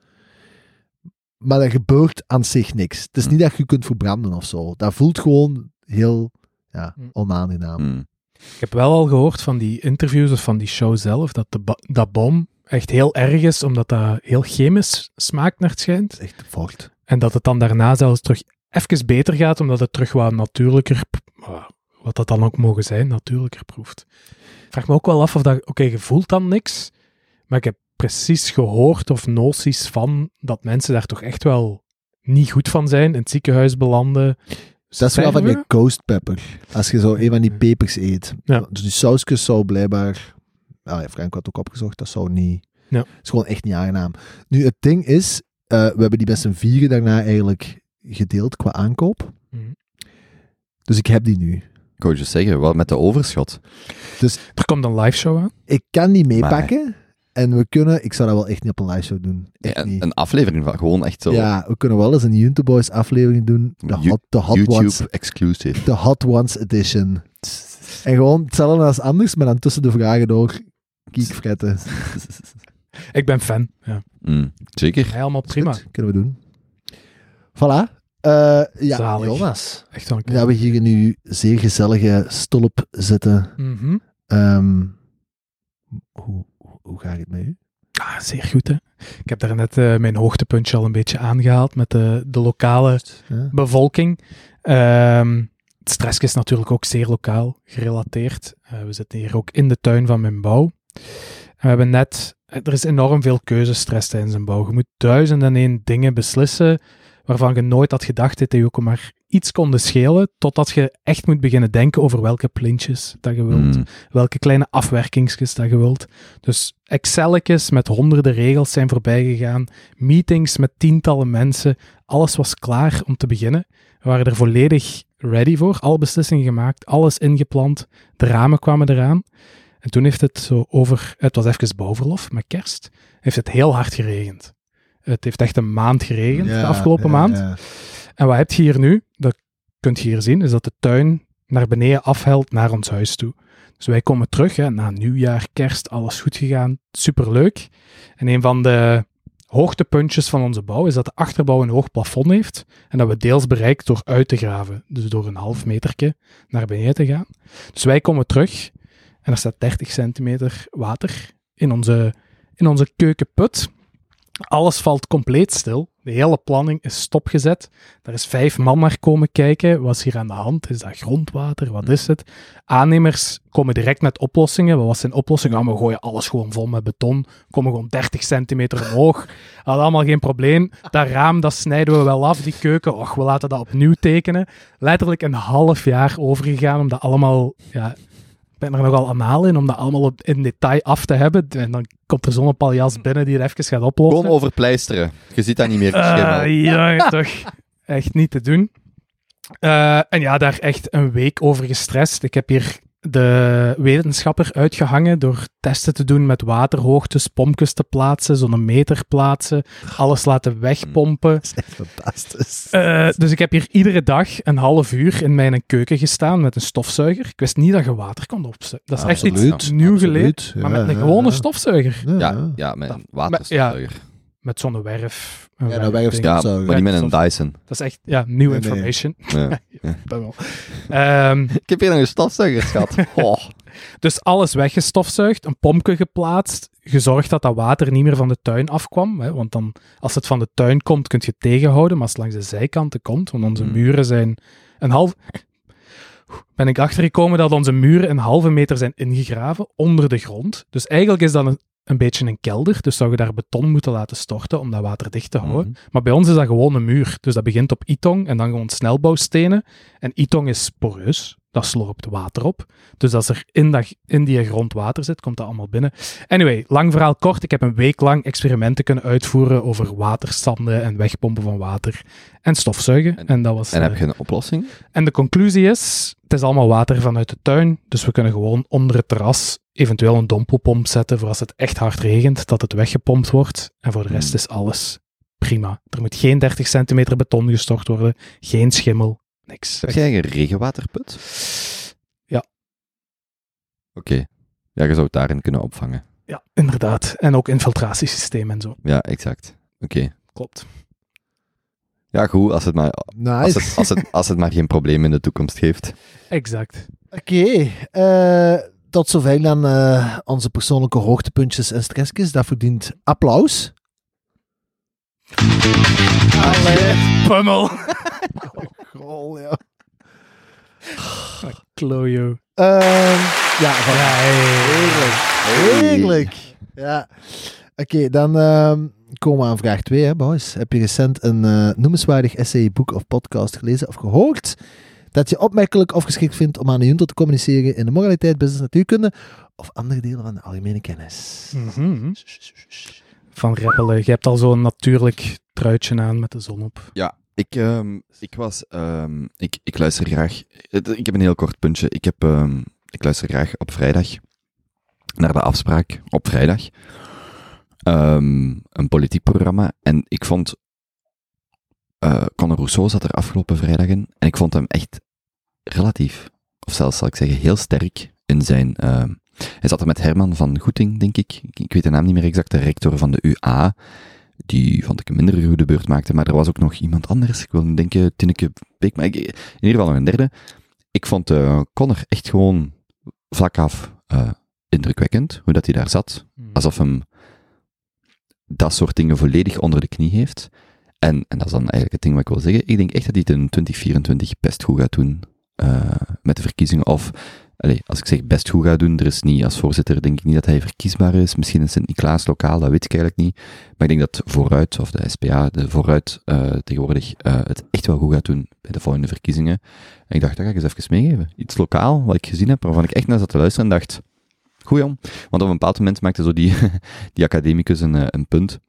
Maar er gebeurt aan zich niks. Het is Mm. niet dat je je kunt verbranden of zo. Dat voelt gewoon heel ja, Mm. onaangenaam. Ik heb wel al gehoord van die interviews of van die show zelf, dat de dat bom echt heel erg is, omdat dat heel chemisch smaakt naar het schijnt. Echt vocht. En dat het dan daarna zelfs terug even beter gaat, omdat het terug wat natuurlijker, wat dat dan ook mogen zijn, natuurlijker proeft. Ik vraag me ook wel af of dat, oké, je voelt dan niks, maar ik heb precies gehoord of noties van dat mensen daar toch echt wel niet goed van zijn, in het ziekenhuis belanden. Dat is wel van die sterven. ghost pepper. Als je zo een van die pepers eet. Ja. Dus die sausjes zou blijkbaar... Ah, ja, Frank had ook opgezocht. Dat zou niet... Ja. Is gewoon echt niet aangenaam. Nu, het ding is... eh, we hebben die met z'n vieren daarna eigenlijk gedeeld qua aankoop. Mhm. Dus ik heb die nu. Ik wou je zeggen, wat met de overschot? Er komt een live show aan. Ik kan die meepakken. En we kunnen... Ik zou dat wel echt niet op een live show doen. Echt Ja, niet. een aflevering van gewoon echt zo Ja, we kunnen wel eens een Junto Boys aflevering doen. De Hot, de hot YouTube Ones exclusive. de Hot Ones Edition. En gewoon hetzelfde als anders, maar dan tussen de vragen door kiekfretten. Ik ben fan. Ja. Hm, Zeker. Helemaal prima. Goed, kunnen we doen. Voilà. Eh, ja, Zalig. Jonas. Echt wel een Dat we hier nu zeer gezellige stolp zitten. Mhm. Ehm, hoe, hoe, hoe gaat het met u? Ah, zeer goed, hè. Ik heb daar net eh, mijn hoogtepuntje al een beetje aangehaald met de, de lokale Ja? bevolking. Ehm, het stress is natuurlijk ook zeer lokaal gerelateerd. Eh, we zitten hier ook in de tuin van mijn bouw. En we hebben net... eh, Er is enorm veel keuzestress tijdens een bouw. Je moet duizend en één dingen beslissen waarvan je nooit had gedacht dat die ook maar iets konden schelen, totdat je echt moet beginnen denken over welke plintjes dat je wilt Hm. welke kleine afwerkingsjes dat je wilt. Dus Excelletjes met honderden regels zijn voorbij gegaan, meetings met tientallen mensen, alles was klaar om te beginnen. We waren er volledig ready voor, alle beslissingen gemaakt, alles ingepland, de ramen kwamen eraan. En toen heeft het zo over, het was even bouwverlof met kerst, heeft het heel hard geregend. Het heeft echt een maand geregend de afgelopen ja, maand. ja. En wat heb je hier nu? Dat kunt je hier zien, is dat de tuin naar beneden afhelt naar ons huis toe. Dus wij komen terug, hè, na nieuwjaar, kerst, alles goed gegaan, superleuk. En een van de hoogtepuntjes van onze bouw is dat de achterbouw een hoog plafond heeft en dat we deels bereikt door uit te graven. Dus door een half meterke naar beneden te gaan. Dus wij komen terug en er staat 30 centimeter water in onze, in onze keukenput. Alles valt compleet stil. De hele planning is stopgezet. Er is vijf man naar komen kijken. Wat is hier aan de hand? Is dat grondwater? Wat is het? Aannemers komen direct met oplossingen. Wat was zijn oplossing? Ah, we gooien alles gewoon vol met beton. Komen gewoon 30 centimeter omhoog. Had allemaal geen probleem. Dat raam, dat snijden we wel af. Die keuken, och, we laten dat opnieuw tekenen. Letterlijk een half jaar overgegaan om dat allemaal... Ja, ben er nogal anaal in om dat allemaal op- in detail af te hebben. En dan komt er zo'n paljas binnen die er even gaat oplossen. Gewoon overpleisteren. Je ziet dat niet meer Eh, verschillen. ja, toch. Echt niet te doen. Eh, en ja, daar echt een week over gestrest. Ik heb hier de wetenschapper uitgehangen door testen te doen met waterhoogtes, pompjes te plaatsen, zo'n meter plaatsen, alles laten wegpompen. Dat is echt fantastisch. Eh, dus ik heb hier iedere dag een half uur in mijn keuken gestaan met een stofzuiger. Ik wist niet dat je water kon opzuigen. Dat is echt iets nieuw geleerd. Maar met een gewone ja. stofzuiger. Ja, ja met een Ja, waterstofzuiger. Met zo'n werf. een Ja, werf- dat werf- ding. Ja, maar niet met een Dyson. Dat is echt ja, Nee, nee. information. Ja. Wel. Ehm, Ik heb hier nog een stofzuiger, schat. Oh. dus alles weggestofzuigd, een pompje geplaatst, gezorgd dat dat water niet meer van de tuin afkwam. Hè, want dan, als het van de tuin komt, kun je het tegenhouden. Maar als het langs de zijkanten komt, want onze Hmm. muren zijn een half... Ben ik achtergekomen dat onze muren een halve meter zijn ingegraven onder de grond. Dus eigenlijk is dat een, een beetje een kelder. Dus zou je daar beton moeten laten storten om dat water dicht te houden. Mhm. Maar bij ons is dat gewoon een muur. Dus dat begint op Itong en dan gewoon snelbouwstenen. En Itong is poreus. Dat slorpt water op. Dus als er in, dat, in die grond water zit, komt dat allemaal binnen. Anyway, lang verhaal kort. Ik heb een week lang experimenten kunnen uitvoeren over waterstanden en wegpompen van water en stofzuigen. En, En- dat was, En heb eh, je een oplossing? en de conclusie is, het is allemaal water vanuit de tuin, dus we kunnen gewoon onder het terras eventueel een dompelpomp zetten voor als het echt hard regent, dat het weggepompt wordt. En voor de rest Hmm. is alles prima. Er moet geen 30 centimeter beton gestort worden, geen schimmel, niks. Heb jij een regenwaterput? Ja. Oké. Ja, je zou het daarin kunnen opvangen. Ja, inderdaad. En ook infiltratiesysteem en zo. Ja, exact. Oké. Klopt. Ja, goed, als het, maar, als, het, als, het, als het maar geen probleem in de toekomst geeft. Exact. Oké, eh, tot zover dan eh, onze persoonlijke hoogtepuntjes en stressjes. Dat verdient applaus. Pummel. Grol, ja. Klojo. Ehm, ja, van, Ja, heerlijk. Heerlijk. Ja. Oké, dan ehm, komen we aan vraag 2, hè, boys. Heb je recent een eh, noemenswaardig essay, boek of podcast gelezen of gehoord dat je opmerkelijk of geschikt vindt om aan de junto te communiceren in de moraliteit, business, natuurkunde of andere delen van de algemene kennis? Mhm. Van rappelen. Je hebt al zo'n natuurlijk truitje aan met de zon op. Ja, ik, ehm, ik was... ehm, ik, ik luister graag... Ik heb een heel kort puntje. Ik, heb, ehm, ik luister graag op vrijdag naar de afspraak op vrijdag. Ehm, een politiek programma. En ik vond... eh Conor Rousseau zat er afgelopen vrijdag in. En ik vond hem echt relatief, of zelfs zal ik zeggen heel sterk in zijn... ehm, hij zat er met Herman van Goeting, denk ik. ik. Weet de naam niet meer exact, de rector van de UA. Die vond ik een minder goede beurt maakte. Maar er was ook nog iemand anders. Ik wil nu denken, Tinneke Beek. Maar ik- in ieder geval nog een derde. Ik vond Connor echt gewoon vlak af eh, indrukwekkend. Hoe dat hij daar zat. Alsof hem dat soort dingen volledig onder de knie heeft. En, en dat is dan eigenlijk het ding wat ik wil zeggen. Ik denk echt dat hij het in 2024 best goed gaat doen eh, met de verkiezingen. Of, allez, als ik zeg best goed gaat doen, er is niet als voorzitter, denk ik niet dat hij verkiesbaar is. Misschien in Sint-Niklaas lokaal, dat weet ik eigenlijk niet. Maar ik denk dat Vooruit, of de SPA, de Vooruit eh, tegenwoordig eh, het echt wel goed gaat doen bij de volgende verkiezingen. En ik dacht, dat ga ik eens even meegeven. Iets lokaal, wat ik gezien heb, waarvan ik echt naar zat te luisteren en dacht, goed jong. Want op een bepaald moment maakte zo die, die academicus een, een punt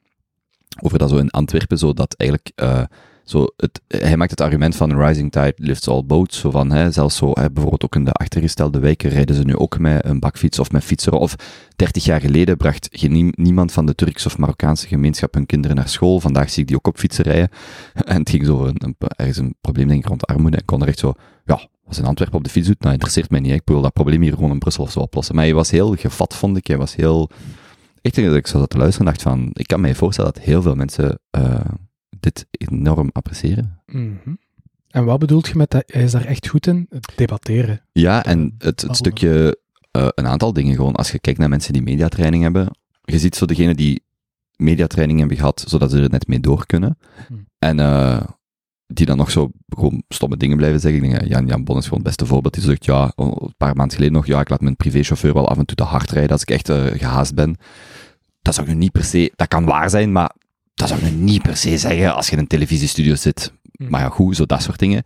over dat zo in Antwerpen, zo dat eigenlijk, eh, zo het, hij maakt het argument van rising tide lifts all boats, zo van, hè, zelfs zo, hè, bijvoorbeeld ook in de achtergestelde wijken rijden ze nu ook met een bakfiets of met fietsen, of 30 jaar geleden bracht geen, nie- niemand van de Turkse of Marokkaanse gemeenschap hun kinderen naar school, vandaag zie ik die ook op fietsen rijden, en het ging zo, een, een, ergens een probleem denk ik rond armoede, en kon er echt zo, ja, als in Antwerpen op de fiets doet, nou, interesseert mij niet, ik wil dat probleem hier gewoon in Brussel of zo oplossen, maar hij was heel gevat, vond ik, hij was heel echt dat ik zo zat te luisteren en dacht van, ik kan me voorstellen dat heel veel mensen eh, dit enorm appreciëren. Mhm. En wat bedoelt je met dat? Hij is daar echt goed in? Het debatteren. Ja, en het, het stukje, eh, een aantal dingen gewoon, als je kijkt naar mensen die mediatraining hebben, je ziet zo degene die mediatraining hebben gehad, zodat ze er net mee door kunnen. Hm. En eh, die dan nog zo gewoon stomme dingen blijven zeggen. Ik denk, Jan, Jan Bon is gewoon het beste voorbeeld. Die zegt, ja, een paar maanden geleden nog, ja, ik laat mijn privéchauffeur wel af en toe te hard rijden als ik echt eh, gehaast ben. Dat zou ik nu niet per se, dat kan waar zijn, maar dat zou ik nu niet per se zeggen als je in een televisiestudio zit. Hm. Maar ja, goed, zo dat soort dingen.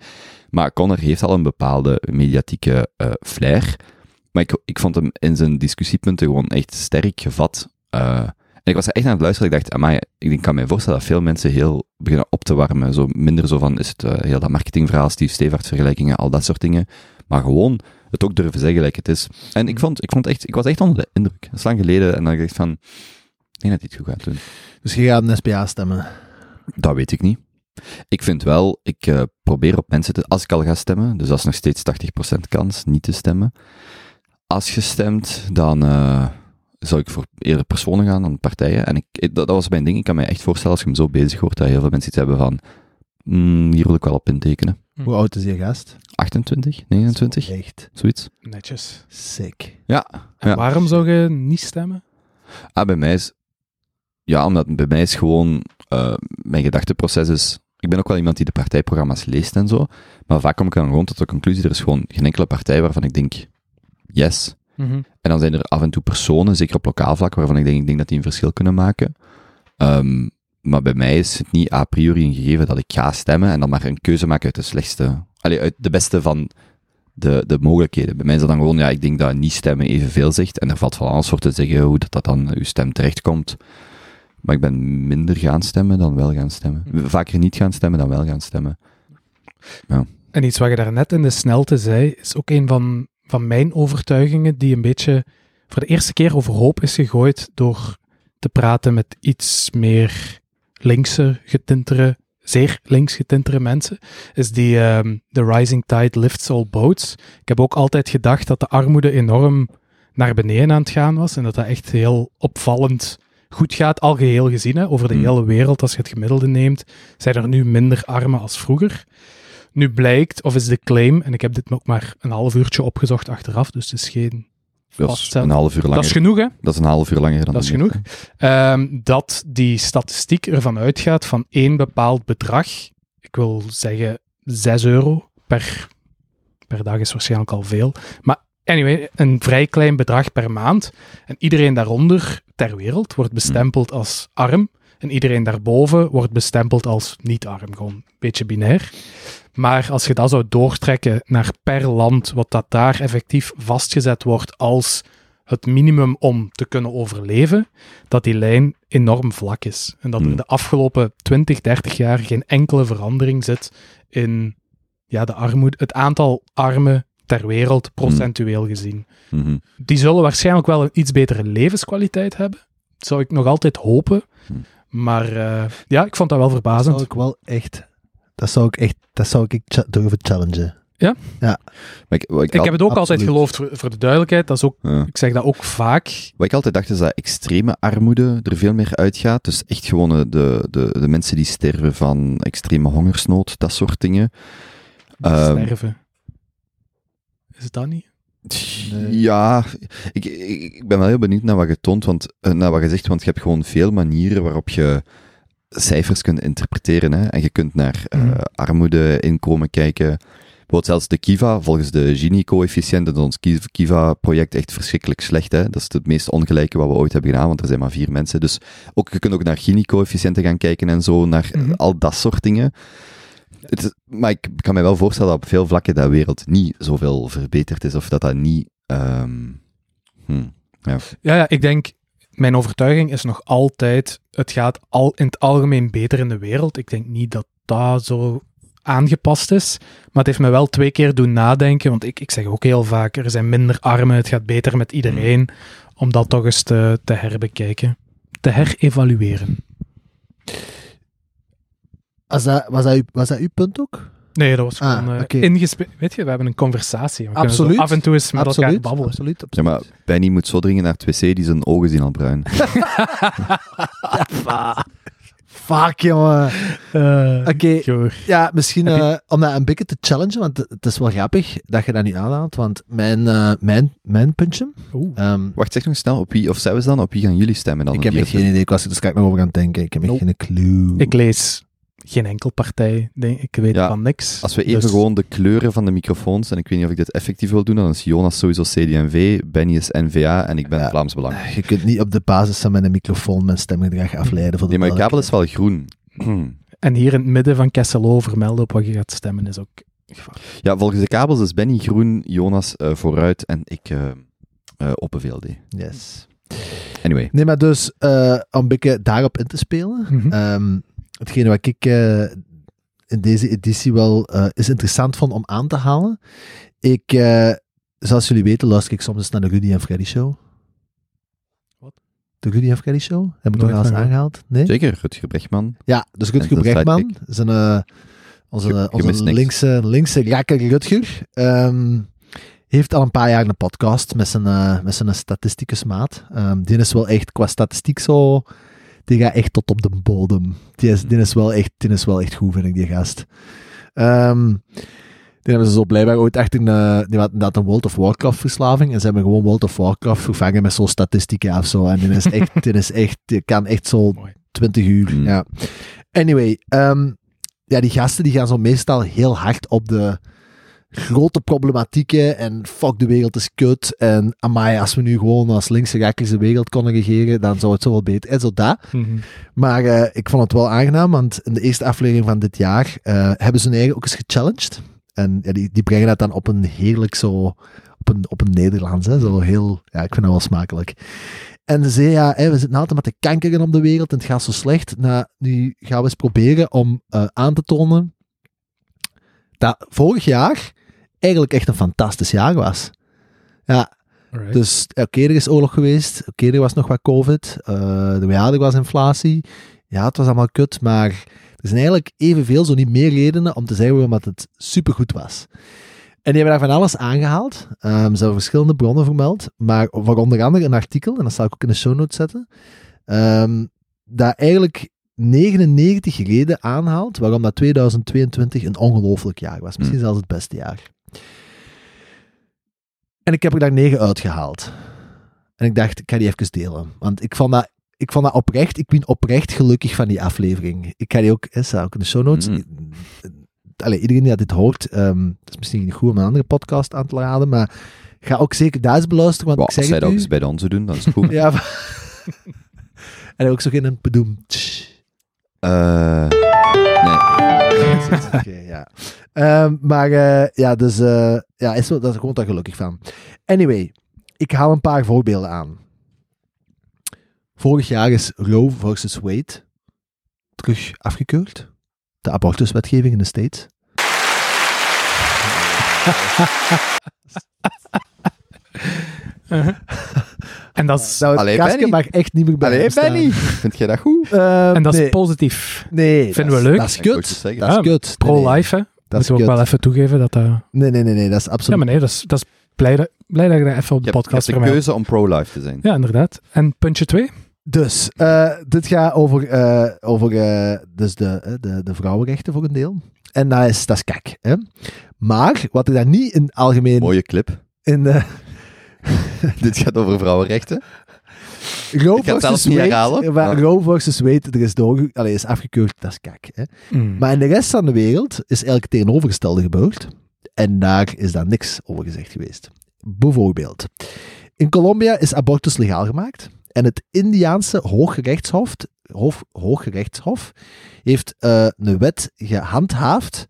Maar Connor heeft al een bepaalde mediatieke eh, flair. Maar ik, ik vond hem in zijn discussiepunten gewoon echt sterk gevat. Eh, ik was echt aan het luisteren. Ik dacht, amai, ik kan me voorstellen dat veel mensen heel beginnen op te warmen. Zo minder zo van, is het eh, heel dat marketingverhaal, Steve Stevaart vergelijkingen, al dat soort dingen. Maar gewoon het ook durven zeggen gelijk het is. En ik vond, ik vond echt, ik was echt onder de indruk. Dat is lang geleden en dan dacht ik van, ik denk dat hij het goed gaat doen. Dus je gaat een SPA stemmen. Dat weet ik niet. Ik vind wel, ik eh, probeer op mensen te, als ik al ga stemmen, dus dat is nog steeds 80% kans niet te stemmen. Als je stemt, dan eh, zou ik voor eerder personen gaan dan partijen. En ik, ik- dat, dat was mijn ding. Ik kan me echt voorstellen als je hem zo bezig hoort, dat heel veel mensen iets hebben van, "Hmm, hier wil ik wel op intekenen. Hoe oud is je gast? 28, 29, Echt zoiets. Netjes. sick. Ja. En Ja. waarom zou je niet stemmen? Ah, bij mij is... Ja, omdat bij mij is gewoon... eh, mijn gedachteproces is... Ik ben ook wel iemand die de partijprogramma's leest en zo. Maar vaak kom ik dan gewoon tot de conclusie, er is gewoon geen enkele partij waarvan ik denk, yes. En dan zijn er af en toe personen, zeker op lokaal vlak, waarvan ik denk, ik denk dat die een verschil kunnen maken. Ehm, maar bij mij is het niet a priori een gegeven dat ik ga stemmen en dan maar een keuze maken uit de slechtste... Allee, uit de beste van de, de mogelijkheden. Bij mij is dat dan gewoon, ja, ik denk dat niet stemmen evenveel zegt. En er valt van alles voor te zeggen hoe dat, dat dan uw stem terechtkomt. Maar ik ben minder gaan stemmen dan wel gaan stemmen. Vaker niet gaan stemmen dan wel gaan stemmen. En iets wat je daarnet in de snelte zei, is ook een van, van mijn overtuigingen die een beetje voor de eerste keer overhoop is gegooid door te praten met iets meer linkse getintere, zeer links getintere mensen, is die ehm The Rising Tide Lifts All Boats. Ik heb ook altijd gedacht dat de armoede enorm naar beneden aan het gaan was en dat dat echt heel opvallend goed gaat, algeheel gezien, hè, over de Hmm. hele wereld. Als je het gemiddelde neemt, zijn er nu minder armen als vroeger. Nu blijkt, of is de claim, en ik heb dit ook maar een half uurtje opgezocht achteraf, dus het is geen Dat is een half uur langer. Dat is genoeg, hè? Dat is een half uur langer dan Dat is genoeg. Ehm, dat die statistiek ervan uitgaat van één bepaald bedrag, ik wil zeggen 6 euro per, per dag is waarschijnlijk al veel, maar anyway, een vrij klein bedrag per maand. En iedereen daaronder ter wereld wordt bestempeld als arm. En iedereen daarboven wordt bestempeld als niet arm. Gewoon een beetje binair. Maar als je dat zou doortrekken naar per land, wat dat daar effectief vastgezet wordt als het minimum om te kunnen overleven, dat die lijn enorm vlak is. En dat er Hmm. de afgelopen 20, 30 jaar geen enkele verandering zit in ja, de armoede, het aantal armen ter wereld, procentueel gezien. Mhm. Die zullen waarschijnlijk wel een iets betere levenskwaliteit hebben. Zou ik nog altijd hopen. Maar eh, ja, ik vond dat wel Dat verbazend. zou ik wel echt... Dat zou ik echt... Dat zou ik cha- durven challengen. Maar ik, wat ik, Ik al- heb het ook altijd geloofd, voor, voor de duidelijkheid. Dat is ook, ja. ik zeg dat ook vaak. Wat ik altijd dacht is dat extreme armoede er veel meer uitgaat. Dus echt gewoon eh, de, de, de mensen die sterven van extreme hongersnood, dat soort dingen. Ehm, sterven. Is het dat niet? Nee. Ja, ik, ik, ben wel heel benieuwd naar wat je toont, want, eh, naar wat je zegt, want je hebt gewoon veel manieren waarop je cijfers kunt interpreteren. Hè? En je kunt naar eh, Mhm. armoede, inkomen kijken. Bijvoorbeeld zelfs de Kiva, volgens de Gini-coëfficiënt, dat is ons Ki- Kiva-project echt verschrikkelijk slecht. Hè? Dat is het meest ongelijke wat we ooit hebben gedaan, want er zijn maar vier mensen. Dus ook, je kunt ook naar Gini-coëfficiënten gaan kijken en zo, naar Mhm. al dat soort dingen. Het maar ik kan me wel voorstellen dat op veel vlakken de wereld niet zoveel verbeterd is, of dat dat niet... ehm, hm, Ja, ja, ik denk, mijn overtuiging is nog altijd, het gaat al in het algemeen beter in de wereld. Ik denk niet dat dat zo aangepast is, maar het heeft me wel twee keer doen nadenken, want ik, ik zeg ook heel vaak, er zijn minder armen, het gaat beter met iedereen, om dat toch eens te, te herbekijken, te herevalueren. Was dat, was, dat uw, was dat uw punt ook? Nee, dat was Ah, gewoon ingespe- Weet je, we hebben een conversatie. We Absoluut. af en toe eens met elkaar absoluut, babbelen. absoluut, Ja, absoluut. maar Benny moet zo dringen naar het wc, die zijn ogen zien al bruin. Fuck, jongen. Eh, Oké, ja, misschien je- eh, om dat een beetje te challengen, want het is wel grappig dat je dat nu aanhaalt, want mijn, eh, mijn, mijn puntje... Ehm, Wacht, zeg nog snel, op wie, of zelfs dan, op wie gaan jullie stemmen dan? ik heb echt geen idee, ik was er dus kijk nog over aan het denken. Ik heb echt Nope. geen clue. Ik lees geen enkel partij. Denk, ik weet Ja, van niks. Als we even Dus- gewoon de kleuren van de microfoons, en ik weet niet of ik dit effectief wil doen, dan is Jonas sowieso CD&V, Benny is NVA en ik ben Ja. Vlaams Belang. Je kunt niet op de basis van mijn microfoon mijn stemgedrag afleiden. Voor de Nee, maar je kabel is wel groen. En hier in het midden van Kesselo vermelden op wat je gaat stemmen is ook gevaarlijk. Ja, volgens de kabels is Benny groen, Jonas eh, vooruit en ik eh eh, op een VLD. Yes. Anyway. Nee, maar dus eh, om een beetje daarop in te spelen. Mhm. ehm, hetgene wat ik eh, in deze editie wel eh, is interessant vond om aan te halen. Ik, eh, zoals jullie weten, luister ik soms eens naar de Rudy en Freddy Show. Wat? De Rudy en Freddy Show? Heb ik nog eens aangehaald? Nee? Zeker, Rutger Brechtman. Ja, dus Rutger zijn Brechtman, eh, onze, Je- je onze linkse, linkse rakker Rutger, ehm, heeft al een paar jaar een podcast met zijn, eh, met zijn statisticusmaat. Ehm, die is wel echt qua statistiek zo... Die gaat echt tot op de bodem. Die is, die is, wel, echt, die is wel echt goed, vind ik, die gast. Ehm, die hebben ze zo blijkbaar ooit echt een, eh, die had inderdaad een World of Warcraft verslaving en ze hebben gewoon World of Warcraft vervangen met zo'n statistieken of zo. En die is echt, die is echt, die kan echt zo Mooi. 20 uur. Mm. Ja. Anyway, ehm, ja, die gasten die gaan zo meestal heel hard op de grote problematieken en fuck de wereld is kut en amai, als we nu gewoon als linkse rakkers de wereld konden regeren, dan zou het zo wel beter. En zo dat. Mhm. Maar eh, ik vond het wel aangenaam, want in de eerste aflevering van dit jaar eh, hebben ze hun eigen ook eens gechallenged. En ja, die, die brengen dat dan op een heerlijk zo, op een, op een Nederlands, hè, zo heel, ja, ik vind dat wel smakelijk. En ze zei, ja, we zitten altijd met de kankeren op de wereld en het gaat zo slecht. Nou, nu gaan we eens proberen om eh, aan te tonen dat vorig jaar eigenlijk echt een fantastisch jaar was. Ja, Alright. dus oké, er is oorlog geweest. Oké, er was nog wat COVID. eh ja, er was inflatie. Ja, het was allemaal kut. Maar er zijn eigenlijk evenveel, zo niet meer redenen om te zeggen waarom dat het supergoed was. En die hebben daar van alles aangehaald. Ehm, ze hebben verschillende bronnen vermeld. Maar voor onder andere een artikel, en dat zal ik ook in de show notes zetten. ehm, dat eigenlijk 99 reden aanhaalt waarom dat 2022 een ongelooflijk jaar was. Misschien zelfs het beste jaar. En ik heb er daar negen uitgehaald. En ik dacht, ik ga die even delen. Want ik vond dat, ik vond dat oprecht, ik ben oprecht gelukkig van die aflevering. Ik ga die ook, hè, staat ook in de show notes. Mm. Allee, iedereen die dat dit hoort, ehm het is misschien niet goed om een andere podcast aan te raden, maar ga ook zeker daar eens beluisteren, want Wow, ik als zeg zij het dat ook eens bij de onze doen, dan is het goed. Ja, en ook zo geen bedoem. Eh, nee. Oké, ja. Ehm, maar eh, ja, dus eh, ja, is dat is gewoon daar gelukkig van. Anyway, ik haal een paar voorbeelden aan. Vorig jaar is Roe versus Wade terug afgekeurd. De abortuswetgeving in de States. En dat is, Nou, Allee, kastje Benny. mag echt niet meer bij Allee. Benny, vind jij dat goed? Ehm, en dat is positief. nee, vinden dat we is- leuk. Dat is kut. zeggen. Dat is kut. Nee, Pro-life, hè? Dat is Moeten we ook wel even toegeven dat dat... Nee, nee, nee, nee, dat is Ja, absoluut... maar nee, dat is, dat is blij, dat, blij dat je dat even op Je de hebt, je podcast hebt de vermeldt. keuze om pro-life te zijn. Ja, inderdaad. En puntje 2? Dus, eh, dit gaat over, eh, over eh, dus de, de, de vrouwenrechten voor een deel. En dat is, dat is kak. Hè? Maar, wat ik daar niet in algemeen... Mooie clip. In de Dit gaat over vrouwenrechten. Roe Ik ga het zelfs versus niet Wade, herhalen, waar maar- Roe versus Wade, er is, allee, is afgekeurd, dat is kak. Hè? Mm. Maar in de rest van de wereld is eigenlijk het tegenovergestelde gebeurd. En daar is dan niks over gezegd geweest. Bijvoorbeeld, in Colombia is abortus legaal gemaakt. En het Indiaanse Hooggerechtshof, Hof, Hooggerechtshof heeft eh, een wet gehandhaafd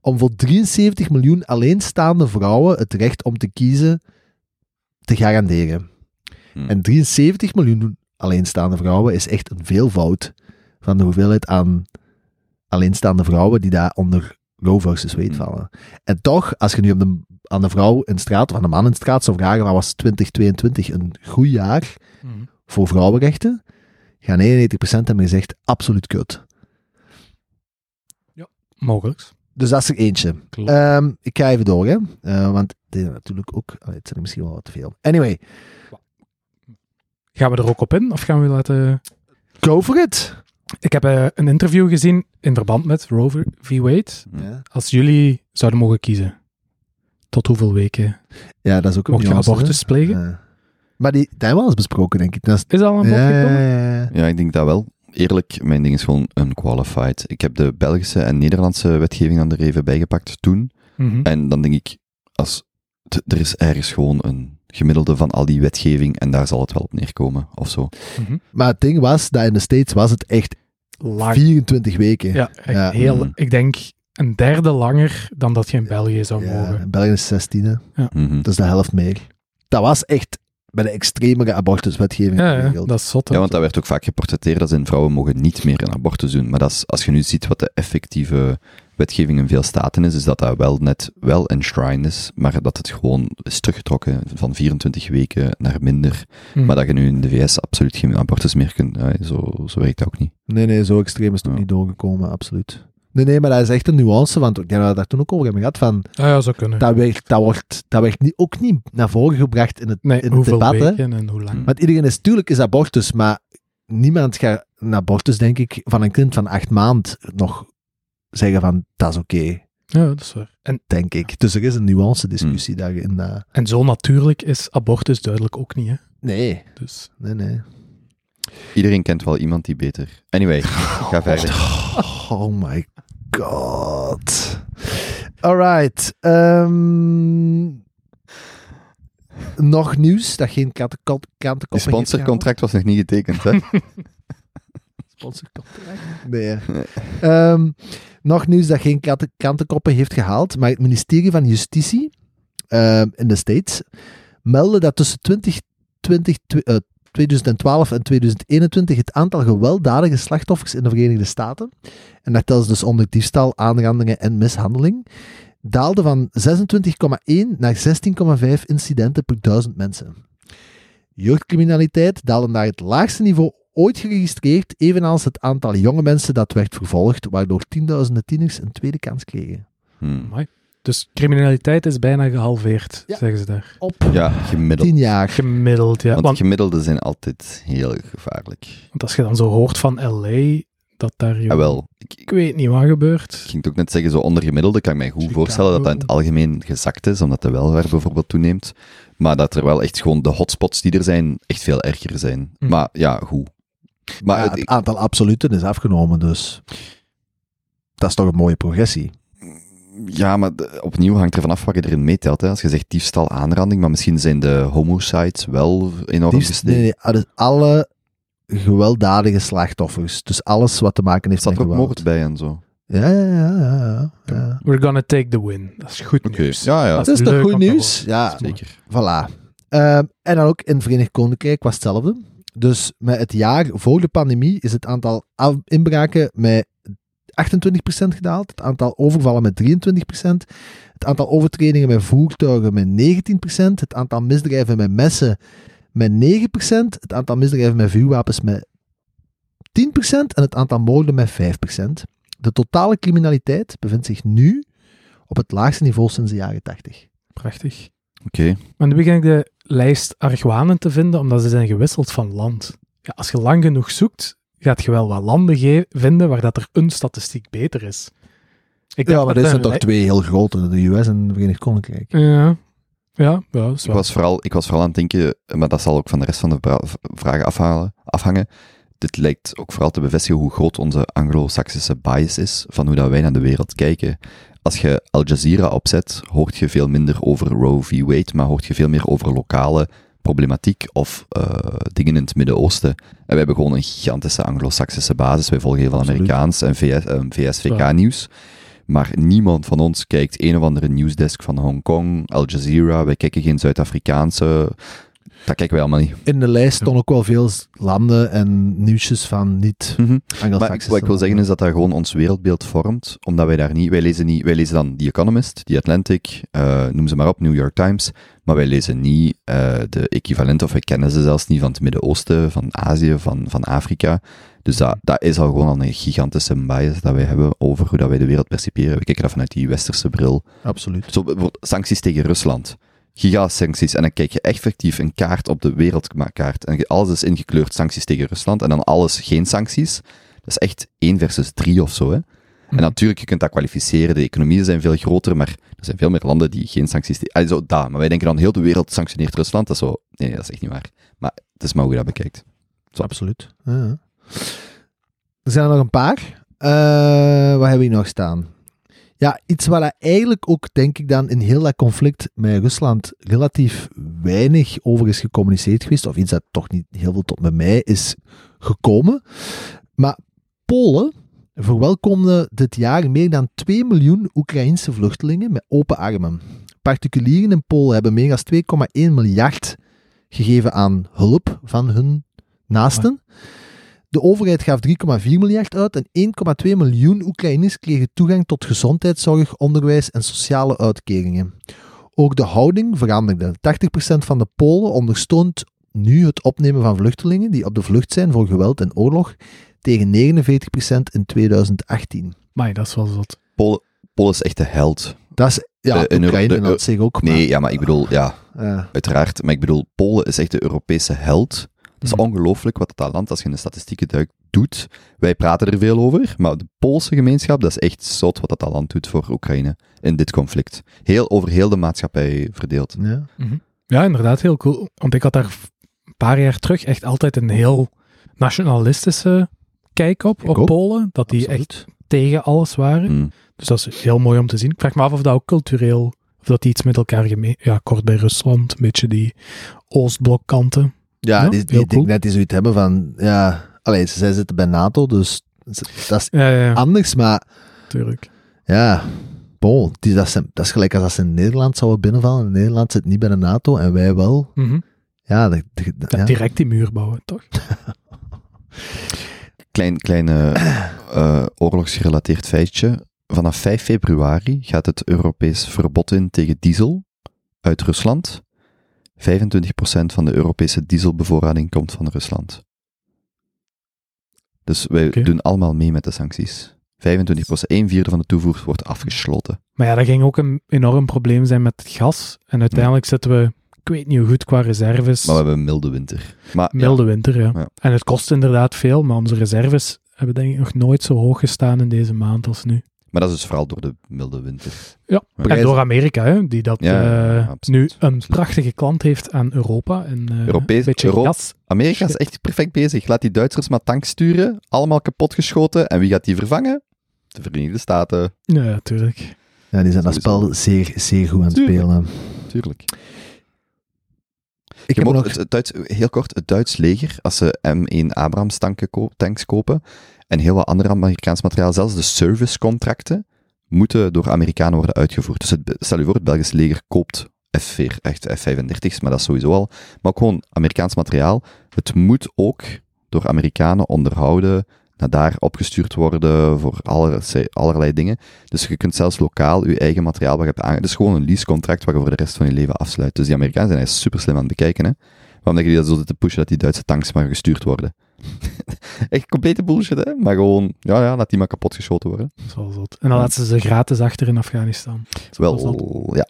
om voor 73 miljoen alleenstaande vrouwen het recht om te kiezen te garanderen. Hmm. En 73 miljoen alleenstaande vrouwen is echt een veelvoud van de hoeveelheid aan alleenstaande vrouwen die daar onder Roe versus Wade Hmm. vallen. En toch, als je nu de, aan de vrouw in straat of aan de man in straat zou vragen, wat was 2022 een goed jaar Mm. voor vrouwenrechten, gaan 91% hebben gezegd, absoluut kut. Mogelijk. Dus dat is er eentje. Ehm, ik ga even door, hè. Eh, want dit is natuurlijk ook... allee, het zijn er misschien wel wat te veel. Anyway, Gaan we er ook op in? Of gaan we laten... go for it! Ik heb eh, een interview gezien in verband met Rover v. Wade. Ja, Als jullie zouden mogen kiezen, tot hoeveel weken ja dat is ook een mocht je abortus plegen? Ja. Maar die, dat hebben we al eens besproken, denk ik. Dat is, Is dat al aan bod ja, gekomen? ja, ja. Ja, ik denk dat wel. Eerlijk, mijn ding is gewoon unqualified. Ik heb de Belgische en Nederlandse wetgeving dan er even bijgepakt toen. Mhm. En dan denk ik, als, t- er is ergens gewoon een gemiddelde van al die wetgeving en daar zal het wel op neerkomen, of zo. Mhm. Maar het ding was, dat in de States was het echt Lang. 24 weken. Ja, echt Ja. heel, Mhm. ik denk een derde langer dan dat je in België zou Ja, mogen. in België is 16, hè. Mhm. dat is de helft meer. Dat was echt bij de extremere abortuswetgeving Ja, ja, dat is zot. Ja, want dat werd ook vaak geportretteerd als in vrouwen mogen niet meer een abortus doen. Maar dat is, als je nu ziet wat de effectieve wetgeving in veel staten is, is dat dat wel net wel enshrined is, maar dat het gewoon is teruggetrokken van 24 weken naar minder. Hm. Maar dat je nu in de VS absoluut geen abortus meer kunt. Ja, zo, zo werkt dat ook niet. Nee, nee, zo extreem is het nog Ja. niet doorgekomen, absoluut. Nee, nee, maar dat is echt een nuance, want ik denk dat we daar toen ook over hebben gehad, van, Ah ja, zou kunnen. dat werd, dat wordt, dat werd niet, ook niet naar voren gebracht in het, nee, in het hoeveel debat, hè. weken en hoe lang. Hm. Want iedereen is, tuurlijk is abortus, maar niemand gaat een abortus, denk ik, van een kind van acht maand nog zeggen van, dat is oké, Ja, dat is waar. En, denk ik. Dus er is een nuance discussie daarin. eh. en zo natuurlijk is abortus duidelijk ook niet, hè. nee, Dus... nee, nee. Iedereen kent wel iemand die beter. Anyway, ga verder. Oh my god. Alright. ehm, nog nieuws dat geen Je krantenkoppen sponsorcontract was nog niet getekend, hè? Sponsorcontract? Nee. Ehm, nog nieuws dat geen krantenkoppen heeft gehaald, maar het ministerie van Justitie ehm, in de States meldde dat tussen 2020, tw- eh, 2012 en 2021 het aantal gewelddadige slachtoffers in de Verenigde Staten, en dat telt dus onder diefstal, aanrandingen en mishandeling, daalde van 26,1 naar 16,5 incidenten per duizend mensen. Jeugdcriminaliteit daalde naar het laagste niveau ooit geregistreerd, evenals het aantal jonge mensen dat werd vervolgd, waardoor tienduizenden tieners een tweede kans kregen. Hmm. Dus criminaliteit is bijna gehalveerd, Ja. zeggen ze daar. Op Ja, gemiddeld. tien jaar. Gemiddeld, ja. Want Want, gemiddelde zijn altijd heel gevaarlijk. want als je dan zo hoort van L.A., dat daar... joh, Ja, wel. Ik, Ik weet niet wat gebeurt. Ik ging het ook net zeggen, zo onder gemiddelde kan ik mij goed Chicago. voorstellen dat dat in het algemeen gezakt is, omdat de welvaart bijvoorbeeld toeneemt. Maar dat er wel echt gewoon de hotspots die er zijn, echt veel erger zijn. Hm. Maar ja, goed. Maar Ja, het- het aantal absoluten is afgenomen, dus dat is toch een mooie progressie. ja, maar opnieuw hangt er vanaf wat je erin meetelt. Hè. Als je zegt diefstal, aanranding, maar misschien zijn de homicides wel enorm gestegen. nee, nee, dus alle gewelddadige slachtoffers. Dus alles wat te maken heeft met er ook geweld. moord bij en zo? Ja, ja, ja, ja, ja. We're gonna take the win. Dat is goed nieuws. ja, ja. Dat Dat is toch goed nieuws? Ja, Zeker. Voilà. Ehm, en dan ook in het Verenigd Koninkrijk was hetzelfde. Dus met het jaar voor de pandemie is het aantal inbraken met 28% gedaald, het aantal overvallen met 23%, het aantal overtredingen met voertuigen met 19%, het aantal misdrijven met messen met 9%, het aantal misdrijven met vuurwapens met 10% en het aantal moorden met 5%. De totale criminaliteit bevindt zich nu op het laagste niveau sinds de jaren 80. Prachtig. Oké. Maar nu begin ik de lijst argwanen te vinden, omdat ze zijn gewisseld van land. Ja, als je lang genoeg zoekt, gaat je wel wat landen vinden waar dat er een statistiek beter is. Ik Ja, maar dit zijn er toch twee heel grote, de US en het Verenigd Koninkrijk. Ja, ja, ja dat is Ik wel- was, vooral, ik was vooral aan het denken, maar dat zal ook van de rest van de vragen afhalen, afhangen. Dit lijkt ook vooral te bevestigen hoe groot onze anglo-saxische bias is, van hoe dat wij naar de wereld kijken. Als je Al Jazeera opzet, hoort je veel minder over Roe v. Wade, maar hoort je veel meer over lokale problematiek of eh, dingen in het Midden-Oosten. En wij hebben gewoon een gigantische anglo-saxische basis. Wij volgen heel veel. Amerikaans en VS, eh, Waar. VSVK-nieuws. Maar niemand van ons kijkt een of andere nieuwsdesk van Hongkong, Al Jazeera. Wij kijken geen Zuid-Afrikaanse. Dat kijken wij allemaal niet. In de lijst stonden ook wel veel landen en nieuwsjes van niet Maar Anglo-Saxische wat ik wil zeggen is dat dat gewoon ons wereldbeeld vormt, omdat wij daar niet, wij lezen niet, wij lezen dan The Economist, The Atlantic, eh, noem ze maar op, New York Times, maar wij lezen niet eh, de equivalent, of wij kennen ze zelfs niet van het Midden-Oosten, van Azië, van, van Afrika. Dus dat, dat is al gewoon al een gigantische bias dat wij hebben over hoe dat wij de wereld perciperen. We kijken dat vanuit die westerse bril. Absoluut. Zo bijvoorbeeld sancties tegen Rusland. Gigasancties. En dan kijk je effectief een kaart op de wereldkaart. En alles is ingekleurd sancties tegen Rusland. En dan alles geen sancties. Dat is echt 1 versus 3 of zo. Hè? En Mhm. natuurlijk, je kunt dat kwalificeren. De economieën zijn veel groter, maar er zijn veel meer landen die geen sancties. Allee, zo, dat. Maar wij denken dan, heel de wereld sanctioneert Rusland. Dat is zo... Nee, dat is echt niet waar. Maar het is maar hoe je dat bekijkt. Zo. Absoluut. Ja. Er zijn er nog een paar. Eh, wat hebben we hier nog staan? Ja, iets waar eigenlijk ook, denk ik dan, in heel dat conflict met Rusland relatief weinig over is gecommuniceerd geweest, of iets dat toch niet heel veel tot bij mij is gekomen. Maar Polen verwelkomde dit jaar meer dan 2 miljoen Oekraïnse vluchtelingen met open armen. Particulieren in Polen hebben meer dan 2,1 miljard gegeven aan hulp van hun naasten. De overheid gaf 3,4 miljard uit en 1,2 miljoen Oekraïners kregen toegang tot gezondheidszorg, onderwijs en sociale uitkeringen. Ook de houding veranderde. 80% van de Polen ondersteunt nu het opnemen van vluchtelingen die op de vlucht zijn voor geweld en oorlog, tegen 49% in 2018. Maar dat is wel zot. Polen, Polen is echt de held. Dat is, ja, De- een Oekraïne dat zich ook. maar- Nee, ja, maar ik bedoel, ja, Ja. uiteraard. Maar ik bedoel, Polen is echt de Europese held. Dat is Mhm. ongelooflijk wat dat land, als je in de statistieken duikt, doet. Wij praten er veel over, maar de Poolse gemeenschap, dat is echt zot wat dat land doet voor Oekraïne in dit conflict. Heel, over heel de maatschappij verdeeld. Ja. Ja, inderdaad, heel cool. Want ik had daar een paar jaar terug echt altijd een heel nationalistische kijk op, Ik op ook. Polen. Dat die Absoluut. echt tegen alles waren. Mm. Dus dat is heel mooi om te zien. Ik vraag me af of dat ook cultureel, of dat die iets met elkaar gemeen... Ja, kort bij Rusland, een beetje die Oostblokkanten. Ja, Ja, die, die heel ik denk cool. net die zoiets hebben van, ja, allee, zij zitten bij NATO, dus dat is Ja, ja, ja, anders, maar natuurlijk. ja, bon, die, dat, is, dat is gelijk als als ze in Nederland zouden binnenvallen. En Nederland zit niet bij de NATO en wij wel. Mhm. Ja, dat, dat- Ja, ja. Direct die muur bouwen, toch? Klein, kleine eh, oorlogsgerelateerd feitje. Vanaf 5 februari gaat het Europees verbod in tegen diesel uit Rusland. 25% van de Europese dieselbevoorrading komt van Rusland. Dus wij doen allemaal mee met de sancties. 25%, een vierde van de toevoer wordt afgesloten. Maar ja, dat ging ook een enorm probleem zijn met het gas. En uiteindelijk zitten we, ik weet niet hoe goed qua reserves, Maar we hebben een milde winter. Maar ja, milde winter, ja. Ja. En het kost inderdaad veel, maar onze reserves hebben denk ik nog nooit zo hoog gestaan in deze maand als nu. Maar dat is dus vooral door de milde winter. Ja, en door Amerika, hè, die dat Ja, eh, absoluut, nu een absoluut. prachtige klant heeft aan Europa. En eh, Europees- een beetje Euro- gas. Amerika is echt perfect bezig. Laat die Duitsers maar tanks sturen, allemaal kapotgeschoten. En wie gaat die vervangen? De Verenigde Staten. Ja, natuurlijk. ja, die zijn dat spel zeer, zeer goed aan het Tuurlijk. spelen. Tuurlijk. Ik heb nog... het, het Duits, heel kort, het Duits leger, als ze M1 Abrams tanken ko- tanks kopen en heel wat ander Amerikaans materiaal, zelfs de servicecontracten, moeten door Amerikanen worden uitgevoerd. Dus het, stel je voor, het Belgisch leger koopt F4, echt F-35's, maar dat is sowieso al. Maar ook gewoon Amerikaans materiaal. Het moet ook door Amerikanen onderhouden, naar daar opgestuurd worden voor allerlei, allerlei dingen. Dus je kunt zelfs lokaal je eigen materiaal wat je hebt aange... Het is gewoon een leasecontract wat je voor de rest van je leven afsluit. Dus die Amerikanen zijn super slim aan het bekijken, hè. Waarom denk je dat zo zitten pushen dat die Duitse tanks maar gestuurd worden? Echt complete bullshit, hè? Maar gewoon, ja, ja, laat die maar kapotgeschoten worden. Dat wel zot. En dan laten ze ze gratis achter in Afghanistan. Dat is wel zot. Wel, ja,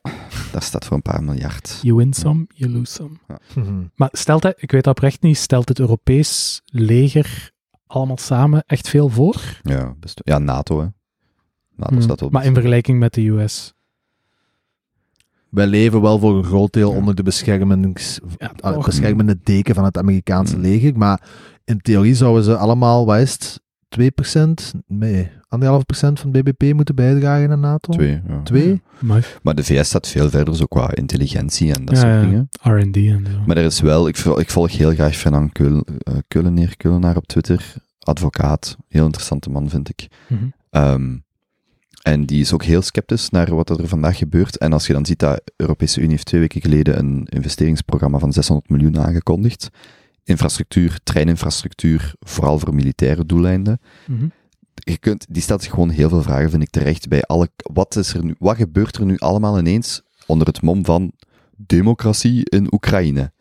daar staat voor een paar miljard. You win some, you lose some. Mhm. Maar stelt ik weet dat oprecht niet, stelt het Europees leger allemaal samen echt veel voor? Ja, best, ja NATO, hè. NATO Hmm. staat wel Maar in vergelijking met de US. Wij leven wel voor een groot deel onder de beschermings, Ja, ah, beschermende deken van het Amerikaanse Mm. leger. Maar in theorie zouden ze allemaal, wat is het, 2%? Nee, 1,5% van het BBP moeten bijdragen aan NATO? Twee, ja. Twee? Maar Maar de VS staat veel verder zo qua intelligentie en dat Ja, soort ja. dingen. R&D en zo. Maar er is wel, ik, ik volg heel graag Fernand eh, Keuleneer, Keulenaar op Twitter, advocaat, heel interessante man vind ik. Mhm. Ehm, en die is ook heel sceptisch naar wat er vandaag gebeurt. En als je dan ziet dat de Europese Unie heeft twee weken geleden een investeringsprogramma van 600 miljoen aangekondigd. Infrastructuur, treininfrastructuur, vooral voor militaire doeleinden. Mhm. Je kunt, die stelt zich gewoon heel veel vragen, vind ik terecht, bij alle, wat is er nu, wat gebeurt er nu allemaal ineens onder het mom van democratie in Oekraïne?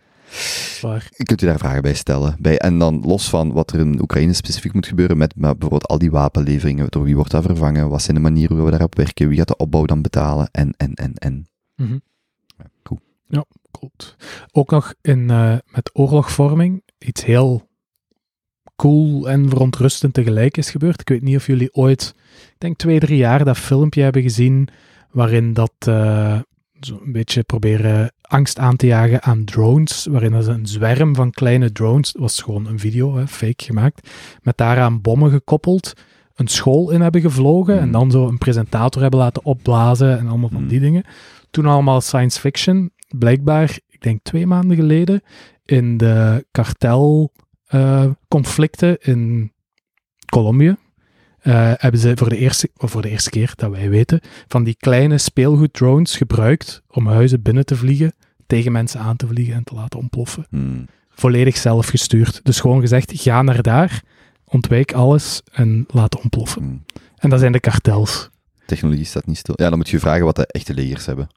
Waar. Je kunt je daar vragen bij stellen. Bij, en dan los van wat er in Oekraïne specifiek moet gebeuren, met maar bijvoorbeeld al die wapenleveringen, door wie wordt dat vervangen, wat zijn de manieren hoe we daarop werken, wie gaat de opbouw dan betalen, en, en, en, en. Mhm. Ja, cool. Ja, Ook nog in, eh, met oorlogvorming iets heel cool en verontrustend tegelijk is gebeurd. Ik weet niet of jullie ooit, ik denk twee, drie jaar, dat filmpje hebben gezien waarin dat eh, zo een beetje proberen angst aan te jagen aan drones, waarin dat ze een zwerm van kleine drones, dat was gewoon een video, hè, fake gemaakt, met daaraan bommen gekoppeld, een school in hebben gevlogen en Hmm. dan zo een presentator hebben laten opblazen en allemaal van die dingen. Toen allemaal science fiction, blijkbaar, ik denk twee maanden geleden, in de kartelconflicten in Colombia, eh, hebben ze voor de, eerste, voor de eerste keer dat wij weten, van die kleine speelgoeddrones gebruikt om huizen binnen te vliegen, tegen mensen aan te vliegen en te laten ontploffen. Hmm. Volledig zelf gestuurd. Dus gewoon gezegd, ga naar daar ontwijk alles en laat ontploffen. Hmm. En dat zijn de kartels. Technologie staat niet stil. Ja, dan moet je vragen wat de echte legers hebben.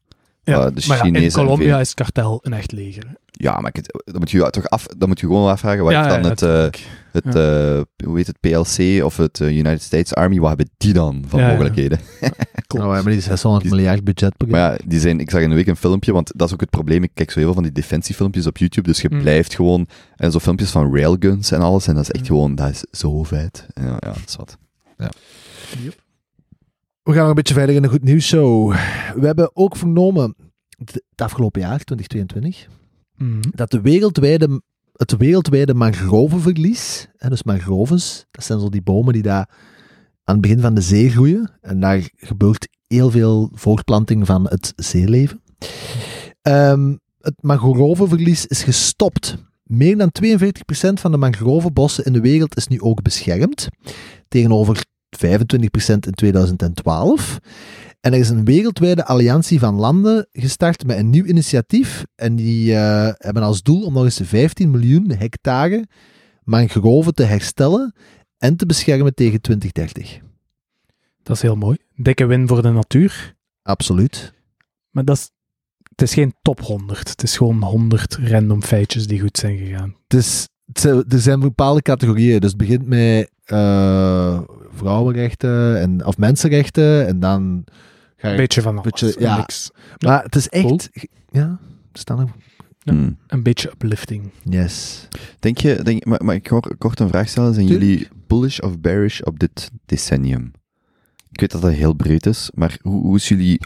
Ja, Uh, de maar ja, in Colombia is kartel een echt leger. Ja, maar ik, dan, moet je toch af, dan moet je gewoon afvragen, wat heeft dan het, eh, het eh, hoe heet het, PLC of het eh, United States Army, wat hebben die dan van Ja, ja. mogelijkheden? Nou, we hebben die 600 Die- miljard budget per Maar ja, die zijn, ik zag in de week een filmpje, want dat is ook het probleem. Ik kijk zo heel veel van die defensiefilmpjes op YouTube, dus je Mm. blijft gewoon, en zo filmpjes van railguns en alles, en dat is echt Mm. gewoon, dat is zo vet. Ja, ja, dat is wat. We gaan een beetje verder in de goed nieuws show. We hebben ook vernomen het het afgelopen jaar, 2022, Mhm. dat de wereldwijde, het wereldwijde mangrovenverlies, hè, dus mangroves, dat zijn zo die bomen die daar aan het begin van de zee groeien, en daar gebeurt heel veel voortplanting van het zeeleven. Ehm, het mangrovenverlies is gestopt. Meer dan 42% van de mangrovenbossen in de wereld is nu ook beschermd, tegenover 25% in 2012. En er is een wereldwijde alliantie van landen gestart met een nieuw initiatief. En die eh, hebben als doel om nog eens 15 miljoen hectare mangroven te herstellen en te beschermen tegen 2030. Dat is heel mooi. Dikke win voor de natuur. Absoluut. Maar dat is, het is geen top 100. Het is gewoon 100 random feitjes die goed zijn gegaan. Het zijn- er zijn bepaalde categorieën. Dus het begint met eh, vrouwenrechten en, of mensenrechten. En dan ga Een je. beetje van alles. beetje, Een ja. mix. Maar het is echt. Cool. Ja, staan er. Ja. Hmm. Een beetje uplifting. Denk je, denk, maar, maar ik hoor kort een vraag stellen, zijn Tuurlijk. jullie bullish of bearish op dit decennium? Ik weet dat dat heel breed is, maar hoe, hoe is jullie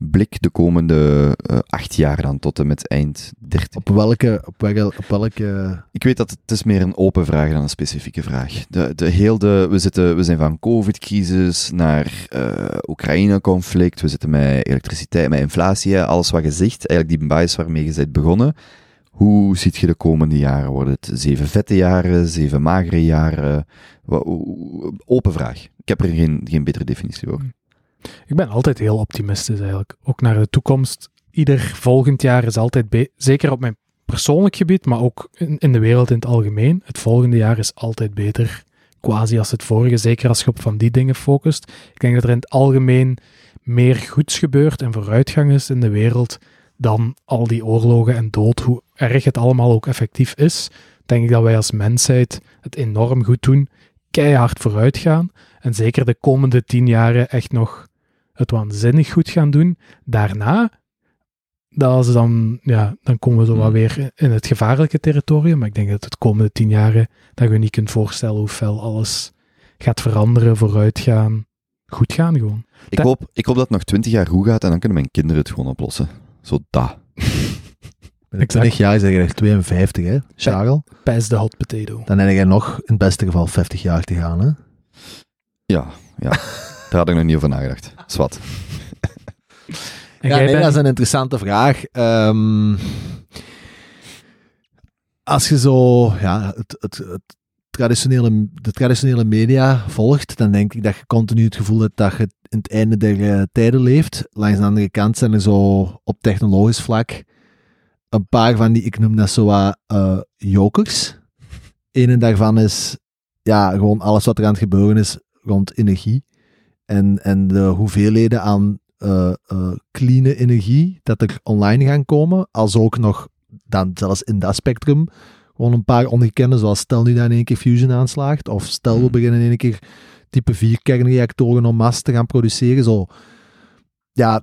blik de komende eh, acht jaar dan, tot en met eind 30? Op welke. Op welke, op welke Ik weet dat het is meer een open vraag dan een specifieke vraag. De, de heel de, we, zitten, we zijn van covid-crisis naar eh, Oekraïne-conflict, we zitten met elektriciteit, met inflatie, alles wat je zegt, eigenlijk die bias waarmee je bent begonnen. Hoe ziet je de komende jaren? Worden het zeven vette jaren, zeven magere jaren? Open vraag. Ik heb er geen, geen betere definitie voor. Ik ben altijd heel optimistisch eigenlijk. Ook naar de toekomst. Ieder volgend jaar is altijd, zeker op mijn persoonlijk gebied, maar ook in, in de wereld in het algemeen. Het volgende jaar is altijd beter, quasi als het vorige. Zeker als je op van die dingen focust. Ik denk dat er in het algemeen meer goeds gebeurt en vooruitgang is in de wereld dan al die oorlogen en dood. Hoe erg het allemaal ook effectief is, denk ik dat wij als mensheid het enorm goed doen. Keihard vooruit gaan. En zeker de komende tien jaren echt nog het waanzinnig goed gaan doen. Daarna, dat is dan, ja, dan komen we zo wat Hmm. weer in het gevaarlijke territorium. Maar ik denk dat het komende tien jaren, dat je niet kunt voorstellen hoe fel alles gaat veranderen, vooruit gaan, goed gaan gewoon. Ik Dat- hoop, ik hoop dat het nog twintig jaar goed gaat en dan kunnen mijn kinderen het gewoon oplossen. Zo da. Binnen 20 jaar zeg je echt 52, hè, Charles? Pijs de hot potato. Dan heb je nog in het beste geval 50 jaar te gaan, hè? Ja, ja. Daar had ik nog niet over nagedacht. Zwat. En ja, nee, bent- dat is een interessante vraag. Ehm, als je zo ja, het, het, het traditionele, de traditionele media volgt, dan denk ik dat je continu het gevoel hebt dat je in het einde der eh, tijden leeft. Langs de andere kant zijn er zo op technologisch vlak een paar van die, ik noem dat zo wat eh, jokers. Een daarvan is ja, gewoon alles wat er aan het gebeuren is rond energie. En, en de hoeveelheden aan eh eh clean energie dat er online gaan komen, als ook nog dan zelfs in dat spectrum gewoon een paar ongekende, zoals stel nu dat in één keer fusion aanslaagt, of stel we Hmm. beginnen in één keer type 4 kernreactoren om mass te gaan produceren, zo. Ja.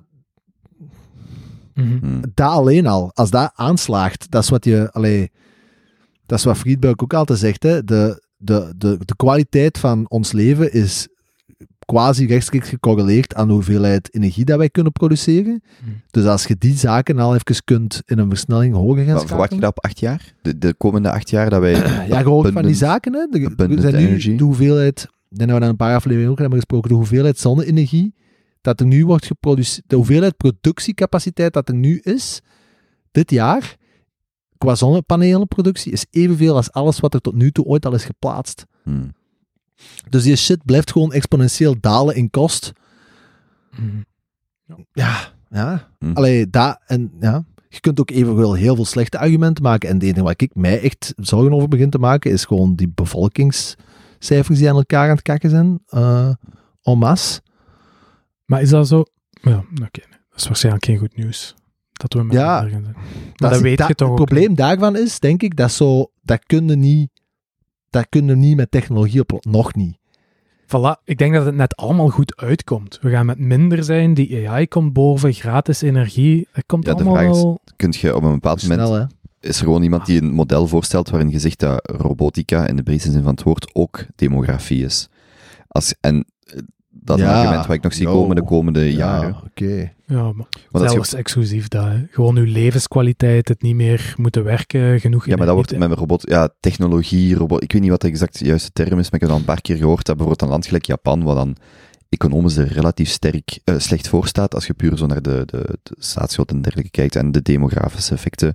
Hm. dat alleen al, als dat aanslaagt, dat is wat je, allee, dat is wat Friedberg ook altijd zegt, hè, de, de, de, de kwaliteit van ons leven is quasi rechtstreeks gecorreleerd aan de hoeveelheid energie dat wij kunnen produceren. Hm. Dus als je die zaken al even kunt in een versnelling hoger gaan Wat verwacht je schakelen. dat op acht jaar? De, de komende acht jaar dat wij... Ja, gewoon van die zaken. Hè. Er- Er, abundant zijn nu energy. de hoeveelheid, ik denk dat we dan een paar afleveringen ook hebben gesproken, de hoeveelheid zonne-energie dat er nu wordt geproduceerd, de hoeveelheid productiecapaciteit dat er nu is, dit jaar, qua zonnepanelenproductie, is evenveel als alles wat er tot nu toe ooit al is geplaatst. Hm. Dus die shit blijft gewoon exponentieel dalen in kost. Mhm. Ja, ja. Hm. Allee, dat en ja. Je kunt ook evenwel heel veel slechte argumenten maken. En het enige waar ik mij echt zorgen over begin te maken, is gewoon die cijfers die aan elkaar aan het kakken zijn. eh en masse. Maar is dat zo? Ja, oké. Dat is waarschijnlijk geen goed nieuws. Dat we met Ja. elkaar gaan zijn. Maar Dat dat weet je toch Het probleem daarvan is, denk ik, dat zo, dat kunnen niet, dat kunnen niet met technologie oplossen. Nog niet. Voilà, ik denk dat het net allemaal goed uitkomt. We gaan met minder zijn, die AI komt boven, gratis energie. Het komt Ja, de allemaal vraag is- wel... Kun je op een bepaald moment hè? is er gewoon iemand die een model voorstelt waarin je zegt dat robotica in de breedste zin van het woord ook demografie is. Als, en dat is een Ja, argument wat ik nog zie komen de komende jaren. Ja, oké. Ja, maar Want als je- zelfs exclusief dat. hè. Gewoon uw levenskwaliteit, het niet meer moeten werken, genoeg ja, maar dat wordt met robot, ja, technologie, robot, ik weet niet wat de exact juiste term is, maar ik heb al een paar keer gehoord dat bijvoorbeeld een land gelijk Japan, wat dan economisch er relatief sterk, eh, slecht voor staat, als je puur zo naar de, de, de staatsschuld en dergelijke kijkt en de demografische effecten,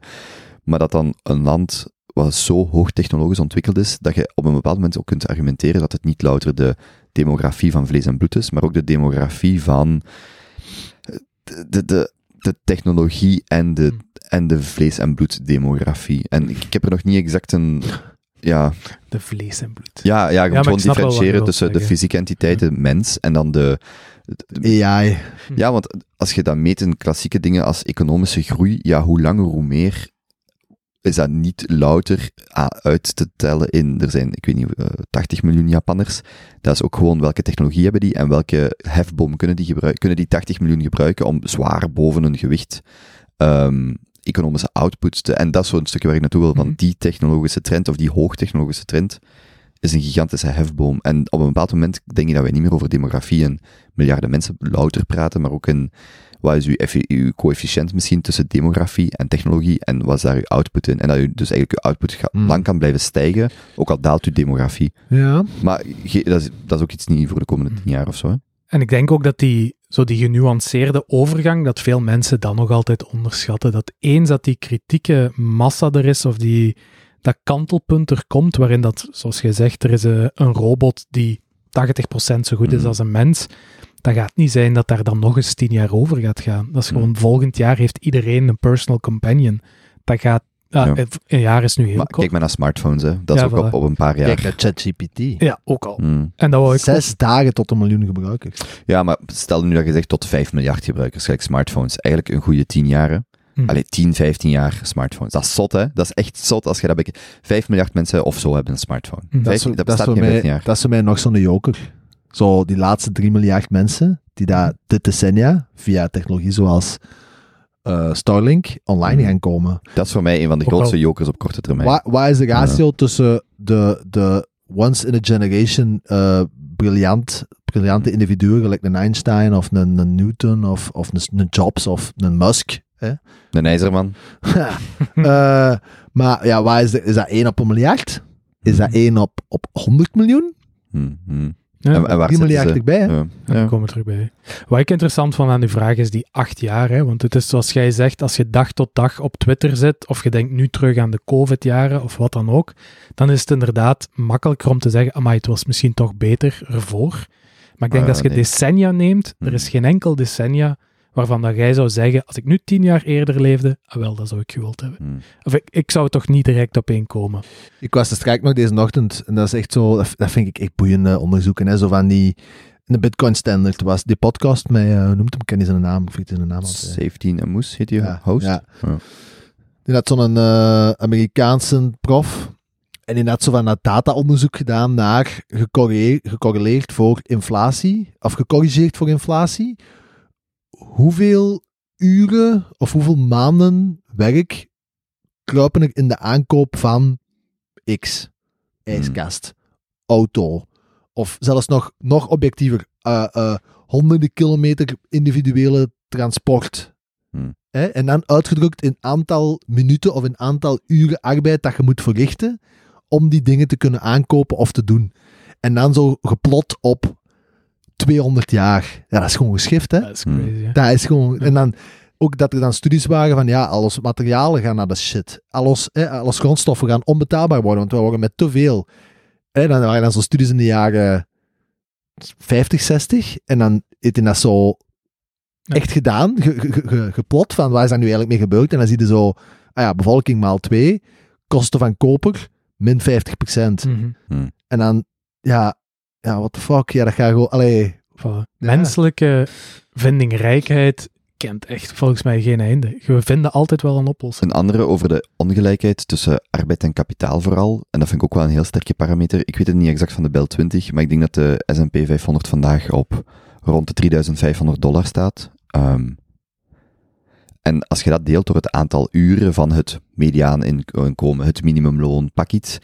maar dat dan een land wat zo hoog technologisch ontwikkeld is, dat je op een bepaald moment ook kunt argumenteren dat het niet louter de demografie van vlees en bloed is, maar ook de demografie van eh, de, de, de, technologie en de, Hmm. en de vlees- en bloeddemografie. En ik, ik heb er nog niet exact een... Ja, De vlees en bloed. ja, ja je maar moet gewoon differentiëren tussen de fysieke entiteit, de mens, en dan de... de- AI. ja, want als je dat meet in klassieke dingen als economische groei, ja, hoe langer hoe meer is dat niet louter ah, uit te tellen in, er zijn, ik weet niet, eh, 80 miljoen Japanners. Dat is ook gewoon welke technologie hebben die en welke hefboom kunnen die gebruiken. Kunnen die 80 miljoen gebruiken om zwaar boven hun gewicht ehm, economische output te... En dat is zo'n stukje waar ik naartoe wil, Mhm. want die technologische trend, of die hoogtechnologische trend, is een gigantische hefboom. En op een bepaald moment denk ik dat wij niet meer over demografie en miljarden mensen louter praten, maar ook in wat is uw, uw coëfficiënt misschien tussen demografie en technologie en wat is daar uw output in? En dat u dus eigenlijk uw output Hmm. lang kan blijven stijgen, ook al daalt uw demografie. Ja. Maar dat is, dat is ook iets niet voor de komende tien jaar of zo. Hè? En ik denk ook dat die, zo die genuanceerde overgang, dat veel mensen dan nog altijd onderschatten. Dat eens dat die kritieke massa er is, of die, dat kantelpunt er komt, waarin dat, zoals jij zegt, er is een, een robot die 80% zo goed is Mhm. als een mens, dat gaat niet zijn dat daar dan nog eens tien jaar over gaat gaan. Dat is gewoon, Mhm. volgend jaar heeft iedereen een personal companion. Dat gaat, ja, Ja. een jaar is nu heel Maar kort. kijk maar naar smartphones, hè. dat is ook op, voilà. op een paar jaar. Kijk naar ChatGPT. Ja, ook al. Hmm. En dat wou ik ook- Zes dagen tot een miljoen gebruikers. Ja, maar stel nu dat je zegt tot 5 miljard gebruikers, gelijk smartphones. Eigenlijk een goede 10 jaar. hè. Mhm. Allee, 10, 15 jaar smartphones. Dat is zot, hè? Dat is echt zot als je dat bekijkt. 5 miljard mensen of zo hebben een smartphone. Mhm. Dat is, 15, voor- dat dat, is bestaat voor geen mij, 15 jaar. dat is voor mij nog zo'n joker. Zo die laatste 3 miljard mensen die daar dit decennia via technologie zoals eh, Starlink online Mhm. gaan komen. Dat is voor mij een van de grootste jokers op korte termijn. Waar, waar is de ratio tussen de, de once in a generation eh, briljant, briljante individuen, gelijk een Einstein of een, een Newton of, of een, een Jobs of een Musk? Hè? De IJzerman. Eh, maar ja, waar is, de, is dat 1 op een miljard? Is dat 1 op, op 100 miljoen? Hmm. Ja. En, en waar 3 zitten miljard ze? erbij, hè? Ja, Ja, ja. daar komen we terug bij. Wat ik interessant vond aan die vraag is die acht jaar. Hè? Want het is zoals jij zegt, als je dag tot dag op Twitter zit, of je denkt nu terug aan de COVID-jaren, of wat dan ook, dan is het inderdaad makkelijker om te zeggen, amai, het was misschien toch beter ervoor. Maar ik denk Ah, dat als je nee. decennia neemt, er is geen enkel decennia waarvan dat jij zou zeggen, als ik nu tien jaar eerder leefde, ah, wel, dat zou ik gewild hebben. Hmm. Of ik, ik zou toch niet direct op één komen. Ik was er straks nog deze ochtend, en dat is echt zo, dat, dat vind ik echt boeiende onderzoeken, hè, zo van die, de Bitcoin Standard was die podcast met, hoe noemt hem, ik ken niet zijn naam, of ik zijn naam. 17 en Moes heet die Ja, host. ja. Die had zo'n eh, Amerikaanse prof, en die had zo van dat data-onderzoek gedaan naar gecorreleerd voor inflatie, of gecorrigeerd voor inflatie, hoeveel uren of hoeveel maanden werk kruipen er in de aankoop van X, ijskast, auto, of zelfs nog, nog objectiever, eh, eh, honderden kilometer individuele transport. Hmm. Hè? En dan uitgedrukt in aantal minuten of in aantal uren arbeid dat je moet verrichten om die dingen te kunnen aankopen of te doen. En dan zo geplot op 200 jaar. Ja, dat is gewoon geschift, hè? Dat is Hmm. crazy. hè. Dat is gewoon... En dan ook dat er dan studies waren van, ja, alles materialen gaan naar de shit. Alles, hè, alles grondstoffen gaan onbetaalbaar worden, want we worden met te veel. Hè, dan waren dan zo studies in de jaren 50, 60. En dan heeft hij dat zo Ja. echt gedaan, ge- ge- ge- geplot van waar is dat nu eigenlijk mee gebeurd. En dan zie je zo, ah ja, bevolking maal 2, kosten van koper min 50%. Mhm. En dan ja, ja, what the fuck, ja, dat gaat gewoon, allee, Voilà. Menselijke vindingrijkheid kent echt volgens mij geen einde. We vinden altijd wel een oplossing. Een andere over de ongelijkheid tussen arbeid en kapitaal vooral. En dat vind ik ook wel een heel sterke parameter. Ik weet het niet exact van de Bel 20, maar ik denk dat de S&P 500 vandaag op rond de 3500 dollar staat. Ehm, en als je dat deelt door het aantal uren van het mediaan inkomen, het minimumloon, pak iets,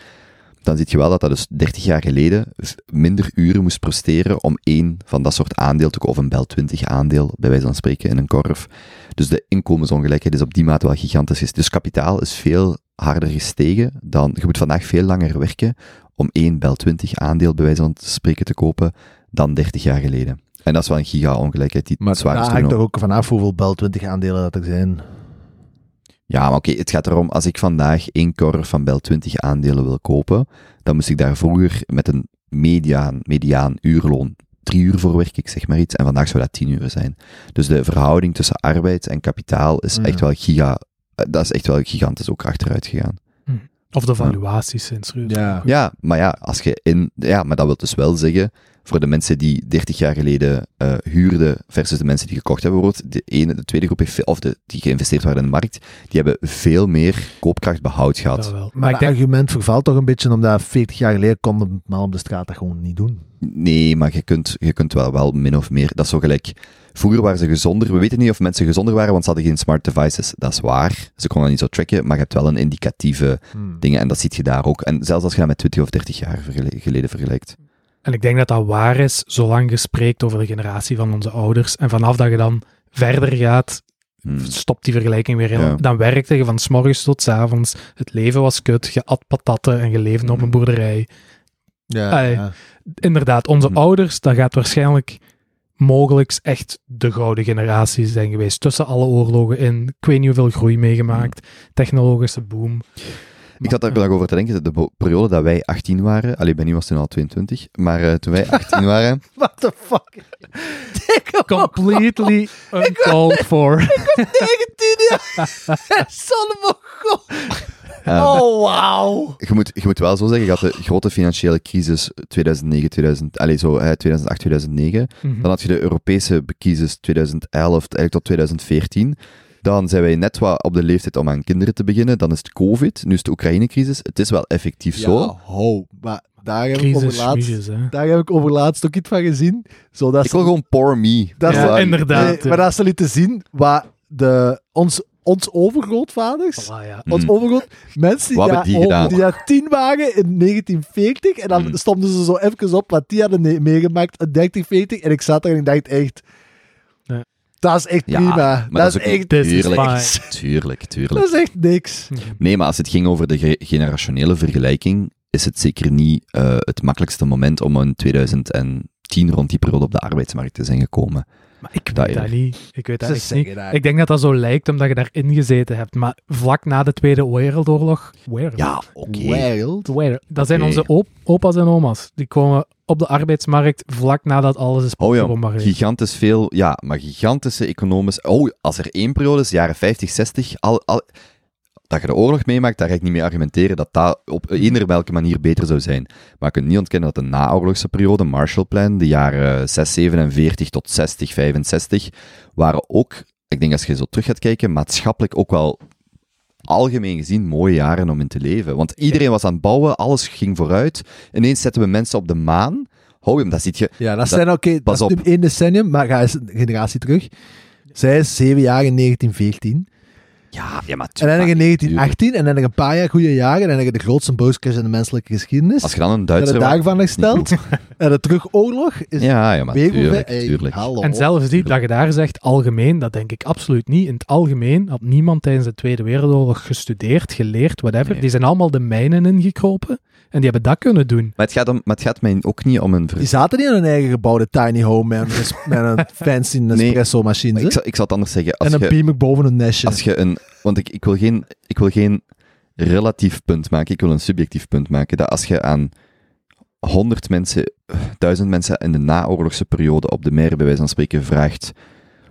dan zie je wel dat dat dus 30 jaar geleden minder uren moest presteren om één van dat soort aandeel te kopen, of een Bel 20 aandeel, bij wijze van spreken, in een korf. Dus de inkomensongelijkheid is op die mate wel gigantisch. is. Dus kapitaal is veel harder gestegen dan, je moet vandaag veel langer werken om één Bel 20 aandeel, bij wijze van spreken, te kopen, dan 30 jaar geleden. En dat is wel een giga-ongelijkheid die maar zwaar daar is hangt er ook vanaf hoeveel Bel 20 aandelen dat er zijn. Ja, maar oké, het gaat erom, als ik vandaag één korf van Bel 20 aandelen wil kopen, dan moest ik daar vroeger met een mediaan, mediaan uurloon drie uur voor werken, ik zeg maar iets, en vandaag zou dat tien uur zijn. Dus de verhouding tussen arbeid en kapitaal is Ja. echt wel giga, eh, dat is echt wel gigantisch ook achteruit gegaan. Of de valuaties zijn serieus. Ja. Ja, maar ja, als je in, ja, maar dat wil dus wel zeggen, voor de mensen die 30 jaar geleden eh, huurden versus de mensen die gekocht hebben, bijvoorbeeld, de ene, de tweede groep, heeft, of de, die geïnvesteerd waren in de markt, die hebben veel meer koopkrachtbehoud gehad. Dat wel. Maar, het denk, argument vervalt toch een beetje omdat 40 jaar geleden konden maar op de straat dat gewoon niet doen. Nee, maar je kunt, je kunt wel, wel min of meer. Dat is zo gelijk. Vroeger waren ze gezonder. We weten niet of mensen gezonder waren, want ze hadden geen smart devices. Dat is waar. Ze konden dat niet zo tracken, maar je hebt wel een indicatieve dingen en dat zie je daar ook. En zelfs als je dat met 20 of 30 jaar vergele- geleden vergelijkt. En ik denk dat dat waar is, zolang je spreekt over de generatie van onze ouders. En vanaf dat je dan verder gaat, Hmm. stopt die vergelijking weer in. Ja. Dan werkte je van s morgens tot s avonds. Het leven was kut. Je at patatten en je leefde op een boerderij. Ja, Allee. ja. Inderdaad, onze Hm. ouders, dat gaat waarschijnlijk mogelijk echt de gouden generatie zijn geweest. Tussen alle oorlogen in. Ik weet niet hoeveel groei meegemaakt. Technologische boom. Ik had daar nog over te denken, de periode dat wij 18 waren, allee, Benny was toen al 22, maar eh, toen wij 18 waren, What the fuck? Dikke Completely uncalled for. 19 jaar! Zonne god! eh, Oh, wauw! je, moet, je moet wel zo zeggen, je had de grote financiële crisis 2009, 2000, allee, zo, eh, 2008, 2009. Mhm. Dan had je de Europese crisis 2011 eigenlijk tot 2014. Dan zijn wij net wat op de leeftijd om aan kinderen te beginnen. Dan is het COVID, nu is de Oekraïne-crisis. Het is wel effectief zo. Ja, ho. Maar daar heb, ik over laatst, daar heb ik over laatst ook iets van gezien. Zodat Ik wil gewoon poor me. Dat Ja, inderdaad. Nee, maar dat is lieten zien wat de, ons, ons overgrootvaders, Voilà, ja. ons Mm. overgroot, mensen die, daar, die gedaan? die daar tien waren in 1940, en dan Mm. stonden ze zo even op wat die hadden meegemaakt in 3040, en ik zat er en ik dacht echt. Dat is echt Ja, prima. maar Dat, dat is echt, Tuurlijk, tuurlijk, tuurlijk. dat is echt niks. Nee, maar als het ging over de ge- generationele vergelijking, is het zeker niet eh, het makkelijkste moment om in 2010 rond die periode op de arbeidsmarkt te zijn gekomen. Maar ik Dat weet dat niet. Ik weet dat echt niet. dat. Ik denk dat dat zo lijkt omdat je daarin gezeten hebt. Maar vlak na de Tweede Wereldoorlog... Wereld? Ja, oké. Wereld. Dat zijn onze op- opa's en oma's. Die komen op de arbeidsmarkt vlak nadat alles is Oh ja, gigantisch veel, ja, maar gigantische economisch. Oh, als er één periode is, jaren 50, 60, al, al, dat je de oorlog meemaakt, daar ga ik niet mee argumenteren dat dat op eender welke manier beter zou zijn. Maar je kunt niet ontkennen dat de naoorlogse periode, Marshallplan, de jaren 6, 47 tot 60, 65, waren ook, ik denk als je zo terug gaat kijken, maatschappelijk ook wel algemeen gezien mooie jaren om in te leven. Want iedereen was aan het bouwen, alles ging vooruit. Ineens zetten we mensen op de maan. Hou hem, dat ziet je. Ja, dat, Dat- zijn oké, dat pas is nu één decennium, maar ga eens een generatie terug. Zij is zeven jaar in 1914. Ja, ja maar, En dan heb je maar- 1918 en dan heb je een paar jaar goede jaren en dan heb je de grootste bouwcrash in de menselijke geschiedenis. Als je dan een Duitser... het daarvan hersteld. en de terugoorlog is Ja, ja, maar weer tuurlijk, hoeveel- Hey, tuurlijk. hallo. En zelfs die, dat je daar zegt algemeen, dat denk ik absoluut niet. In het algemeen had niemand tijdens de Tweede Wereldoorlog gestudeerd, geleerd, whatever. Nee. Die zijn allemaal de mijnen ingekropen en die hebben dat kunnen doen. Maar het, gaat om, maar het gaat mij ook niet om een... ver- Die zaten niet in hun eigen gebouwde tiny home met een, met een fancy Nespresso machine. Ik zal, ik zal het anders zeggen. Als en een je, beamer boven een nestje. als je een... Want ik, ik, wil geen, ik wil geen relatief punt maken, ik wil een subjectief punt maken. Dat als je aan 100 mensen, 1000 mensen in de naoorlogse periode op de mer, bij wijze van spreken, vraagt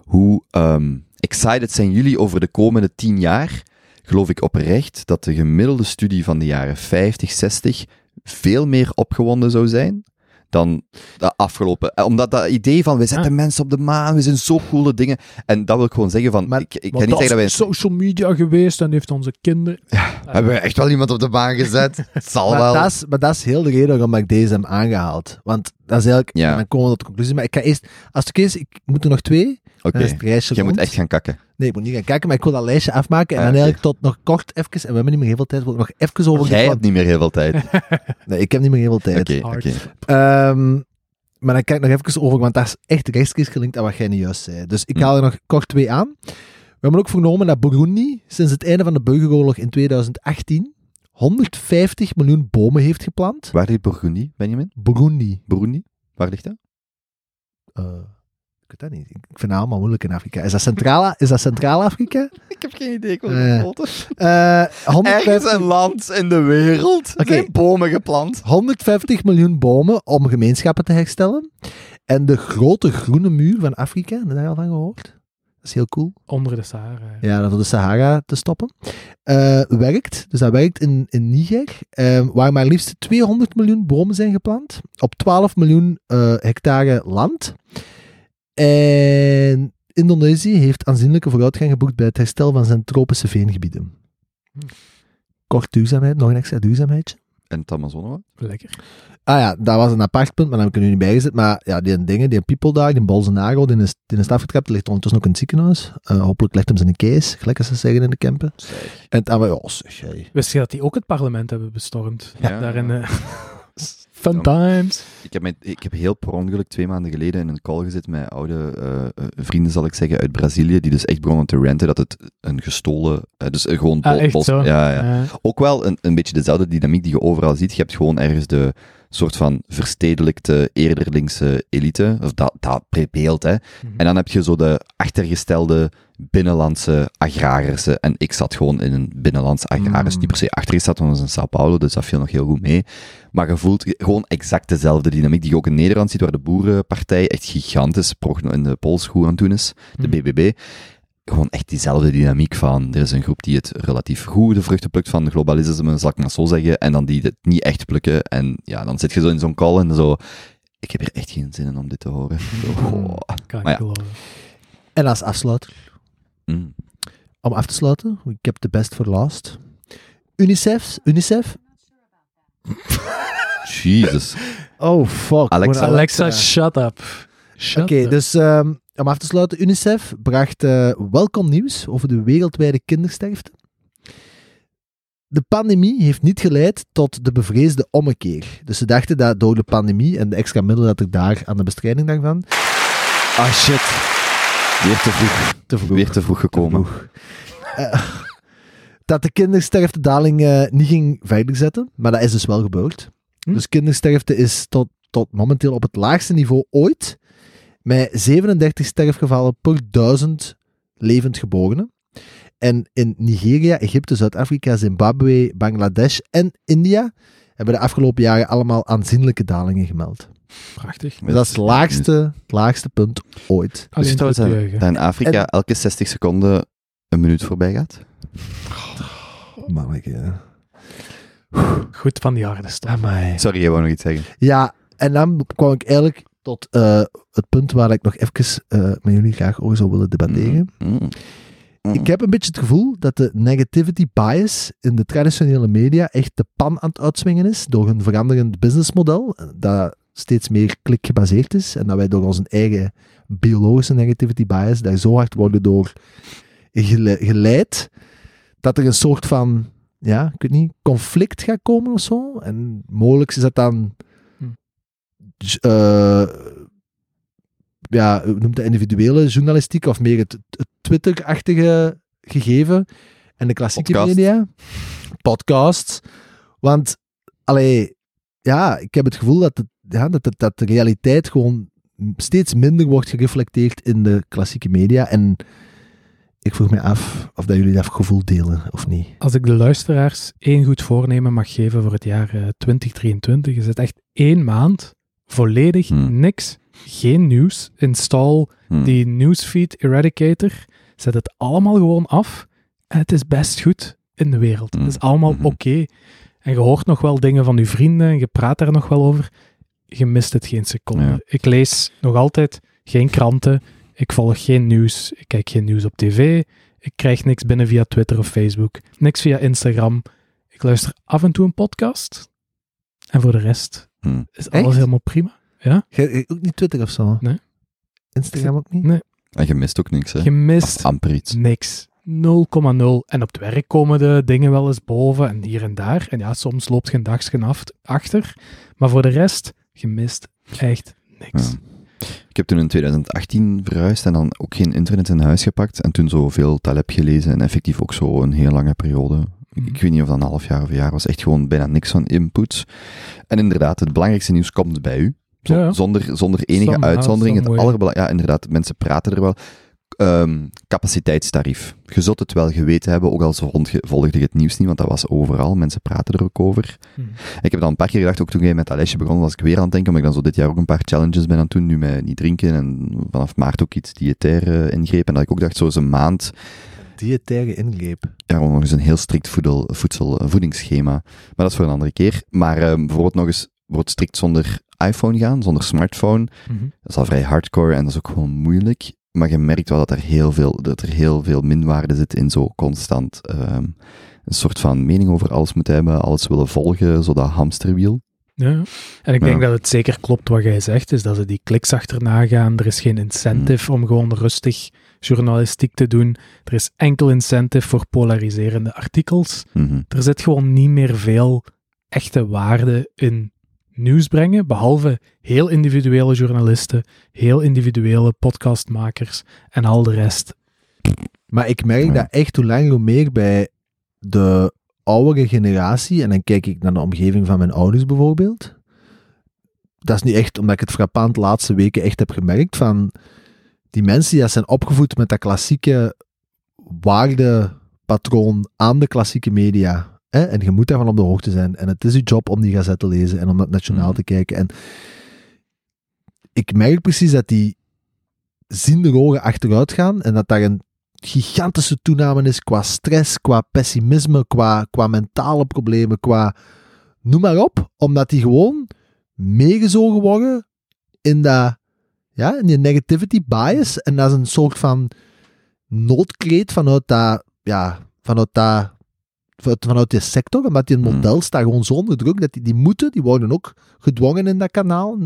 hoe ehm, excited zijn jullie over de komende 10 jaar, geloof ik oprecht dat de gemiddelde studie van de jaren 50, 60 veel meer opgewonden zou zijn dan de afgelopen. eh, Omdat dat idee van we zetten Ah. mensen op de maan, we zijn zo coole dingen. En dat wil ik gewoon zeggen van, Maar- ik, ik Maar niet zeggen dat wij... is social media geweest en heeft onze kinderen... Hebben we echt wel iemand op de maan gezet? Het zal Maar wel. dat, is, maar dat is heel de reden waarom ik deze heb aangehaald. Want dat is eigenlijk, Ja. dan komen we tot de conclusie. Maar ik ga eerst, als het oké is, ik moet er nog twee. Oké, Dan is het lijstje jij moet echt gaan kakken. Nee, ik moet niet gaan kijken, maar ik wil dat lijstje afmaken. En Ah, dan eigenlijk tot nog kort even, en we hebben niet meer heel veel tijd, wil ik nog even over... Jij hebt niet meer heel veel tijd. Nee, ik heb niet meer heel veel tijd. Oké. Ehm, maar dan kijk ik nog even over, want dat is echt rechtstreeks gelinkt aan wat jij nu juist zei. Dus ik Hm. haal er nog kort twee aan. We hebben ook vernomen dat Burundi sinds het einde van de burgeroorlog in 2018 150 miljoen bomen heeft geplant. Waar ligt Burgundy, Benjamin? Burundi. Burundi? Waar ligt dat? Eh, weet dat niet. Ik vind het allemaal moeilijk in Afrika. Is dat Centraal- is dat Centraal-Afrika? Ik heb geen idee, ik wil het Eh, Ergens 150, een land in de wereld Oké. zijn bomen geplant. 150 miljoen bomen om gemeenschappen te herstellen. En de grote groene muur van Afrika, heb je daar al van gehoord? Dat is heel cool. Onder de Sahara. Ja, dat voor de Sahara te stoppen. Eh, werkt. Dus dat werkt in, in Niger, eh, waar maar liefst 200 miljoen bomen zijn geplant. Op 12 miljoen eh, hectare land. En Indonesië heeft aanzienlijke vooruitgang geboekt bij het herstel van zijn tropische veengebieden. Kort duurzaamheid, nog een extra duurzaamheidje. En het Amazonewoud? Lekker. Ah ja, dat was een apart punt, maar dat heb ik er nu niet bij gezet. Maar ja, die dingen, die people daar, die Bolsonaro, die is, die is afgetrapt, die ligt ondertussen ook in het ziekenhuis. Eh, hopelijk legt hem zijn kees, gelijk als ze zeggen in de Kempen. En het, ah, ja, zeg jij. Wist je dat die ook het parlement hebben bestormd? Ja. Daar in, Fun times. Ik heb, met, ik heb heel per ongeluk twee maanden geleden in een call gezeten met oude eh, eh, vrienden, zal ik zeggen, uit Brazilië, die dus echt begonnen te renten dat het een gestolen, eh, dus gewoon Ah, echt ja, ja. Ook wel een, een beetje dezelfde dynamiek die je overal ziet. Je hebt gewoon ergens de soort van verstedelijkte, eerder linkse elite, of dat, dat beeld, hè. mhm. En dan heb je zo de achtergestelde binnenlandse agrarissen. En ik zat gewoon in een binnenlands agrarisch. Mm. Niet per se achtergesteld, want dat is in Sao Paulo, dus dat viel nog heel goed mee. Maar je voelt gewoon exact dezelfde dynamiek die je ook in Nederland ziet, waar de boerenpartij echt gigantisch in de pols goed aan het doen is, de Mhm. BBB. Gewoon echt diezelfde dynamiek van, er is een groep die het relatief goed de vruchten plukt van de globalisme, zal ik maar zo zeggen, en dan die het niet echt plukken. En ja, dan zit je zo in zo'n call en zo, ik heb er echt geen zin in om dit te horen. Oh. kan ik maar ja. geloven. En als afsluiter, Mm. om af te sluiten, ik heb de best voor last. UNICEF, UNICEF. Jesus. Oh, fuck. Alexa. Alexa, shut up. Oké, dus ehm, om af te sluiten, UNICEF bracht eh, welkom nieuws over de wereldwijde kindersterfte. De pandemie heeft niet geleid tot de bevreesde ommekeer. Dus ze dachten dat door de pandemie en de extra middelen dat er daar aan de bestrijding daarvan... Ah, shit. Weer te vroeg. Te vroeg. Weer te vroeg gekomen. vroeg. Eh, dat de kindersterftedaling eh, niet ging verder zetten, maar dat is dus wel gebeurd. Hm. Dus kindersterfte is tot, tot momenteel op het laagste niveau ooit, met 37 sterfgevallen per duizend levend geborenen. En in Nigeria, Egypte, Zuid-Afrika, Zimbabwe, Bangladesh en India hebben de afgelopen jaren allemaal aanzienlijke dalingen gemeld. Prachtig. Dus dat is het laagste, het laagste punt ooit. Dus Alleen te dat, in Afrika En- elke 60 seconden een minuut voorbij gaat? Manneke. Goed van die harde. Sorry, jij wou nog iets zeggen. Ja, en dan kwam ik eigenlijk tot eh, het punt waar ik nog even eh, met jullie graag over zou willen debatteren. Mm. Mm. Ik heb een beetje het gevoel dat de negativity bias in de traditionele media echt de pan aan het uitswingen is door hun veranderend businessmodel, eh, dat steeds meer klikgebaseerd is en dat wij door onze eigen biologische negativity bias daar zo hard worden door gele- geleid, dat er een soort van, ja, ik weet niet, conflict gaat komen of zo. En mogelijk is dat dan Eh, ja, hoe noemt dat individuele journalistiek of meer het, het Twitter-achtige gegeven en de klassieke Podcast. media. Podcasts. Want, allee, ja, ik heb het gevoel dat, het, ja, dat, het- dat de realiteit gewoon steeds minder wordt gereflecteerd in de klassieke media. En ik vroeg me af of dat jullie dat gevoel delen of niet. Als ik de luisteraars één goed voornemen mag geven voor het jaar eh, 2023, is het echt één maand volledig Hmm. niks. Geen nieuws. Install Mm. die newsfeed eradicator. Zet het allemaal gewoon af. En het is best goed in de wereld. Hmm. Het is allemaal oké. En je hoort nog wel dingen van je vrienden en je praat daar nog wel over. je mist het geen seconde. Ja. Ik lees nog altijd geen kranten, ik volg geen nieuws, ik kijk geen nieuws op tv, ik krijg niks binnen via Twitter of Facebook, niks via Instagram. Ik luister af en toe een podcast. En voor de rest Hm. is alles Echt? helemaal prima. Jij- Ook niet Twitter of zo? Nee. Instagram ook niet? Nee. En je mist ook niks, hè? Je mist Of amper iets. niks. 0,0. En op het werk komen de dingen wel eens boven en hier en daar. En ja, soms loopt je een dagje af, achter. Maar voor de rest, je mist echt niks. Ja. Ik heb toen in 2018 verhuisd en dan ook geen internet in huis gepakt. En toen zo veel Taleb gelezen en effectief ook zo een heel lange periode. Ik weet niet of dat een half jaar of een jaar was. Echt gewoon bijna niks van input. En inderdaad, het belangrijkste nieuws komt bij u. Zo- Ja, ja. Zonder, zonder enige uitzondering. Het ja, inderdaad, mensen praten er wel. Ehm, capaciteitstarief. Je zult het wel geweten hebben, ook al volgde je het nieuws niet, want dat was overal. Mensen praten er ook over. Mhm. Ik heb dan een paar keer gedacht, ook toen jij met dat lesje begon, was ik weer aan het denken, omdat ik dan zo dit jaar ook een paar challenges ben aan het doen, nu met niet drinken en vanaf maart ook iets diëtair eh, ingreep. En dat ik ook dacht, zo eens een maand, Diëtaire ingreep. ja, nog eens een heel strikt voedel, voedsel, eh, voedingsschema. Maar dat is voor een andere keer. Maar ehm, bijvoorbeeld nog eens bijvoorbeeld strikt zonder iPhone gaan, zonder smartphone. Mhm. Dat is al vrij hardcore en dat is ook gewoon moeilijk. Maar je merkt wel dat er heel veel, dat er heel veel minwaarde zit in zo constant ehm, een soort van mening over alles moeten hebben, alles willen volgen, zo dat hamsterwiel. Ja. En ik denk Ja. dat het zeker klopt wat jij zegt, is dat ze die kliks achterna gaan. Er is geen incentive om gewoon rustig journalistiek te doen. Er is enkel incentive voor polariserende artikels. Mhm. Er zit gewoon niet meer veel echte waarde in nieuws brengen, behalve heel individuele journalisten, heel individuele podcastmakers en al de rest. Maar ik merk Ja. dat echt hoe langer hoe meer bij de oudere generatie, en dan kijk ik naar de omgeving van mijn ouders bijvoorbeeld. Dat is nu echt omdat ik het frappant de laatste weken echt heb gemerkt van die mensen die zijn opgevoed met dat klassieke waardepatroon aan de klassieke media. Hè? En je moet daarvan op de hoogte zijn. En het is je job om die gazette te lezen en om dat nationaal Mhm. te kijken. En ik merk precies dat die ziende ogen achteruit gaan en dat daar een gigantische toename is qua stress, qua pessimisme, qua, qua mentale problemen, qua noem maar op, omdat die gewoon meegezogen worden in dat, ja, in die negativity bias en dat is een soort van noodkreet vanuit dat, ja, vanuit dat vanuit, vanuit die sector, omdat die Hmm. model staat gewoon zo onder druk dat die, die moeten, die worden ook gedwongen in dat kanaal.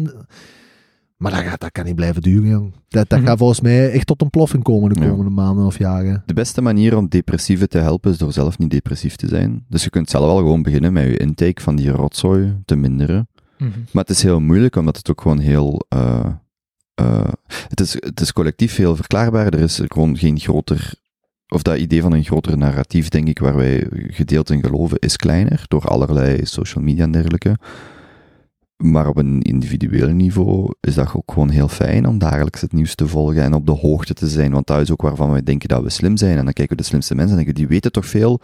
Maar dat, gaat, dat kan niet blijven duren, jong. Dat, dat Mhm. gaat volgens mij echt tot een ploffing komen de Ja. komende maanden of jaren. De beste manier om depressieven te helpen is door zelf niet depressief te zijn. Dus je kunt zelf wel gewoon beginnen met je intake van die rotzooi te minderen. Maar het is heel moeilijk, omdat het ook gewoon heel... eh, eh, het, is, het is collectief heel verklaarbaar. Er is gewoon geen groter... Of dat idee van een groter narratief, denk ik, waar wij gedeeld in geloven, is kleiner. Door allerlei social media en dergelijke. Maar op een individueel niveau is dat ook gewoon heel fijn om dagelijks het nieuws te volgen en op de hoogte te zijn. Want dat is ook waarvan we denken dat we slim zijn. En dan kijken we de slimste mensen en denken, die weten toch veel.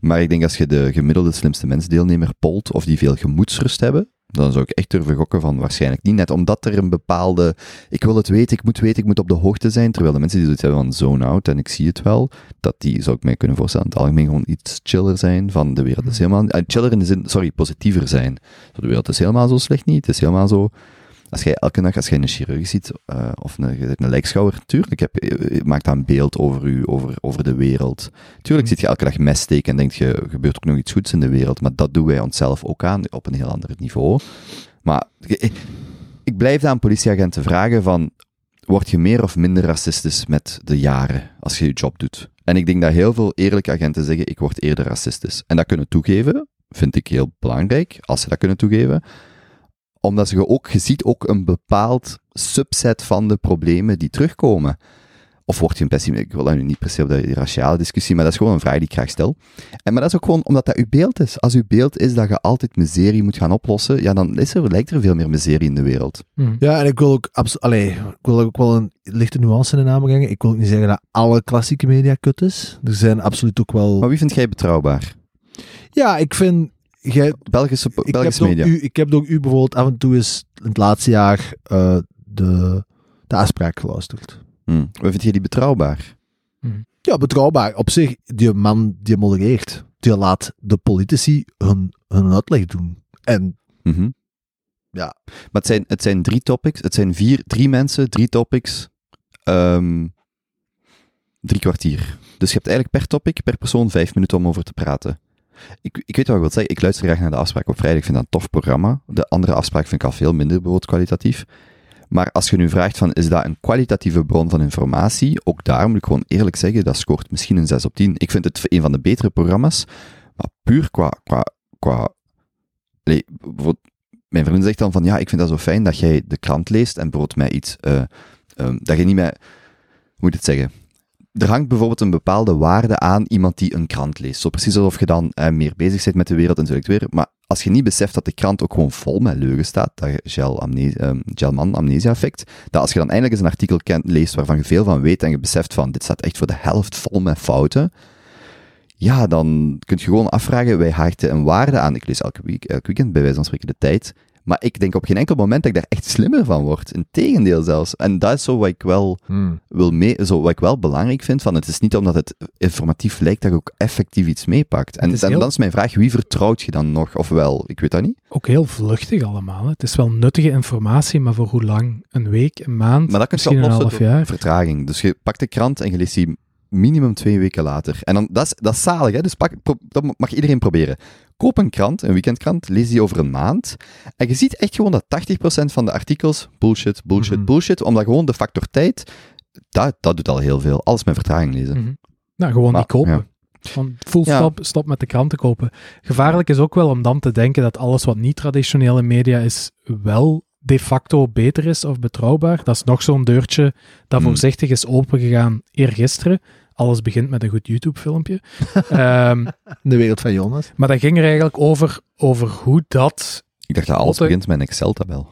Maar ik denk als je de gemiddelde slimste mensdeelnemer polt, of die veel gemoedsrust hebben, dan zou ik echt durven gokken van waarschijnlijk niet. Net omdat er een bepaalde, ik wil het weten, ik moet weten, ik moet op de hoogte zijn. Terwijl de mensen die zoiets hebben van zone out, en ik zie het wel, dat die, zou ik mij kunnen voorstellen, in het algemeen gewoon iets chiller zijn van de wereld is helemaal, eh, chiller in de zin, sorry, positiever zijn. De wereld is helemaal zo slecht niet, het is helemaal zo, als jij elke dag, als jij een chirurg ziet, eh, of een, een lijkschouwer, tuurlijk heb, je- maakt dat een beeld over u, over, over de wereld. Tuurlijk ziet je elke dag mes steken en denkt je, er gebeurt ook nog iets goeds in de wereld, maar dat doen wij onszelf ook aan, op een heel ander niveau. Maar ik, ik blijf aan politieagenten vragen van, word je meer of minder racistisch met de jaren als je je job doet? En ik denk dat heel veel eerlijke agenten zeggen, ik word eerder racistisch. En dat kunnen toegeven, vind ik heel belangrijk, als ze dat kunnen toegeven. Omdat je ook, je ziet ook een bepaald subset van de problemen die terugkomen. Of word je een pessimist? Ik wil dat nu niet per se op de raciale discussie, maar dat is gewoon een vraag die ik graag stel. En, maar dat is ook gewoon omdat dat uw beeld is. Als uw beeld is dat je altijd miserie moet gaan oplossen, ja, dan is er, lijkt er veel meer miserie in de wereld. Mhm. Ja, en ik wil ook absoluut, allee, ik wil ook wel een lichte nuance in de naam brengen. Ik wil ook niet zeggen dat alle klassieke media kut is. Er zijn absoluut ook wel. Maar wie vind jij betrouwbaar? Ja, ik vind. Jij, Belgische, ik, heb Belgische media. u, ik heb door u bijvoorbeeld af en toe eens in het laatste jaar eh, de, de afspraak geluisterd. Hm. Wat vind je die betrouwbaar? Ja, betrouwbaar. Op zich, die man die modereert, die laat de politici hun, hun uitleg doen. En Mhm. Ja. Maar het zijn, het zijn drie topics. Het zijn vier, drie mensen, drie topics. ehm, drie kwartier. Dus je hebt eigenlijk per topic, per persoon, vijf minuten om over te praten. Ik, ik weet wat ik wil zeggen. Ik luister graag naar de afspraak op vrijdag. Ik vind dat een tof programma. De andere afspraak vind ik al veel minder bijvoorbeeld kwalitatief. Maar als je nu vraagt van, is dat een kwalitatieve bron van informatie? Ook daar moet ik gewoon eerlijk zeggen, dat scoort misschien een 6 op 10. Ik vind het een van de betere programma's. Maar puur qua, qua, qua mijn vriend zegt dan van, ja, ik vind dat zo fijn dat jij de krant leest en bijvoorbeeld mij iets, eh, ehm, dat je niet meer, hoe moet ik het zeggen? Er hangt bijvoorbeeld een bepaalde waarde aan iemand die een krant leest. Zo precies alsof je dan eh, meer bezig bent met de wereld en zo. Maar als je niet beseft dat de krant ook gewoon vol met leugen staat, dat Gel amne ehm, Gelman amnesia effect, dat als je dan eindelijk eens een artikel kent, leest waarvan je veel van weet en je beseft van, dit staat echt voor de helft vol met fouten, ja, dan kun je gewoon afvragen, wij hechten een waarde aan. Ik lees elke week, elk weekend bij wijze van spreken de tijd. Maar ik denk op geen enkel moment dat ik daar echt slimmer van word. Integendeel zelfs. En dat is zo wat ik wel Hmm. wil mee, zo wat ik wel belangrijk vind. Van het is niet omdat het informatief lijkt dat je ook effectief iets meepakt. En, Het is en heel- dan is mijn vraag, wie vertrouwt je dan nog? Ofwel, ik weet dat niet. Ook heel vluchtig allemaal. hè. Het is wel nuttige informatie, maar voor hoe lang? Een week, een maand, Maar dat kun je misschien een half jaar. vertraging. Dus je pakt de krant en je leest die minimum twee weken later. En dan, dat, is, dat is zalig, hè? dus pak, pro- dat mag iedereen proberen. Koop een krant, een weekendkrant, lees die over een maand. En je ziet echt gewoon dat 80% van de artikels bullshit, bullshit, Mhm. bullshit, omdat gewoon de factor tijd, dat, dat doet al heel veel. Alles met vertraging lezen. Mhm. Nou, gewoon Maar, niet kopen. ja. Van full Ja. stop, stop met de kranten kopen. Gevaarlijk is ook wel om dan te denken dat alles wat niet traditionele media is, wel de facto beter is of betrouwbaar. Dat is nog zo'n deurtje dat Hmm. voorzichtig is opengegaan eergisteren. Alles begint met een goed YouTube-filmpje. Ehm, De wereld van Jonas. maar dat ging er eigenlijk over, over hoe dat Ik dacht dat alles begint met een Excel-tabel.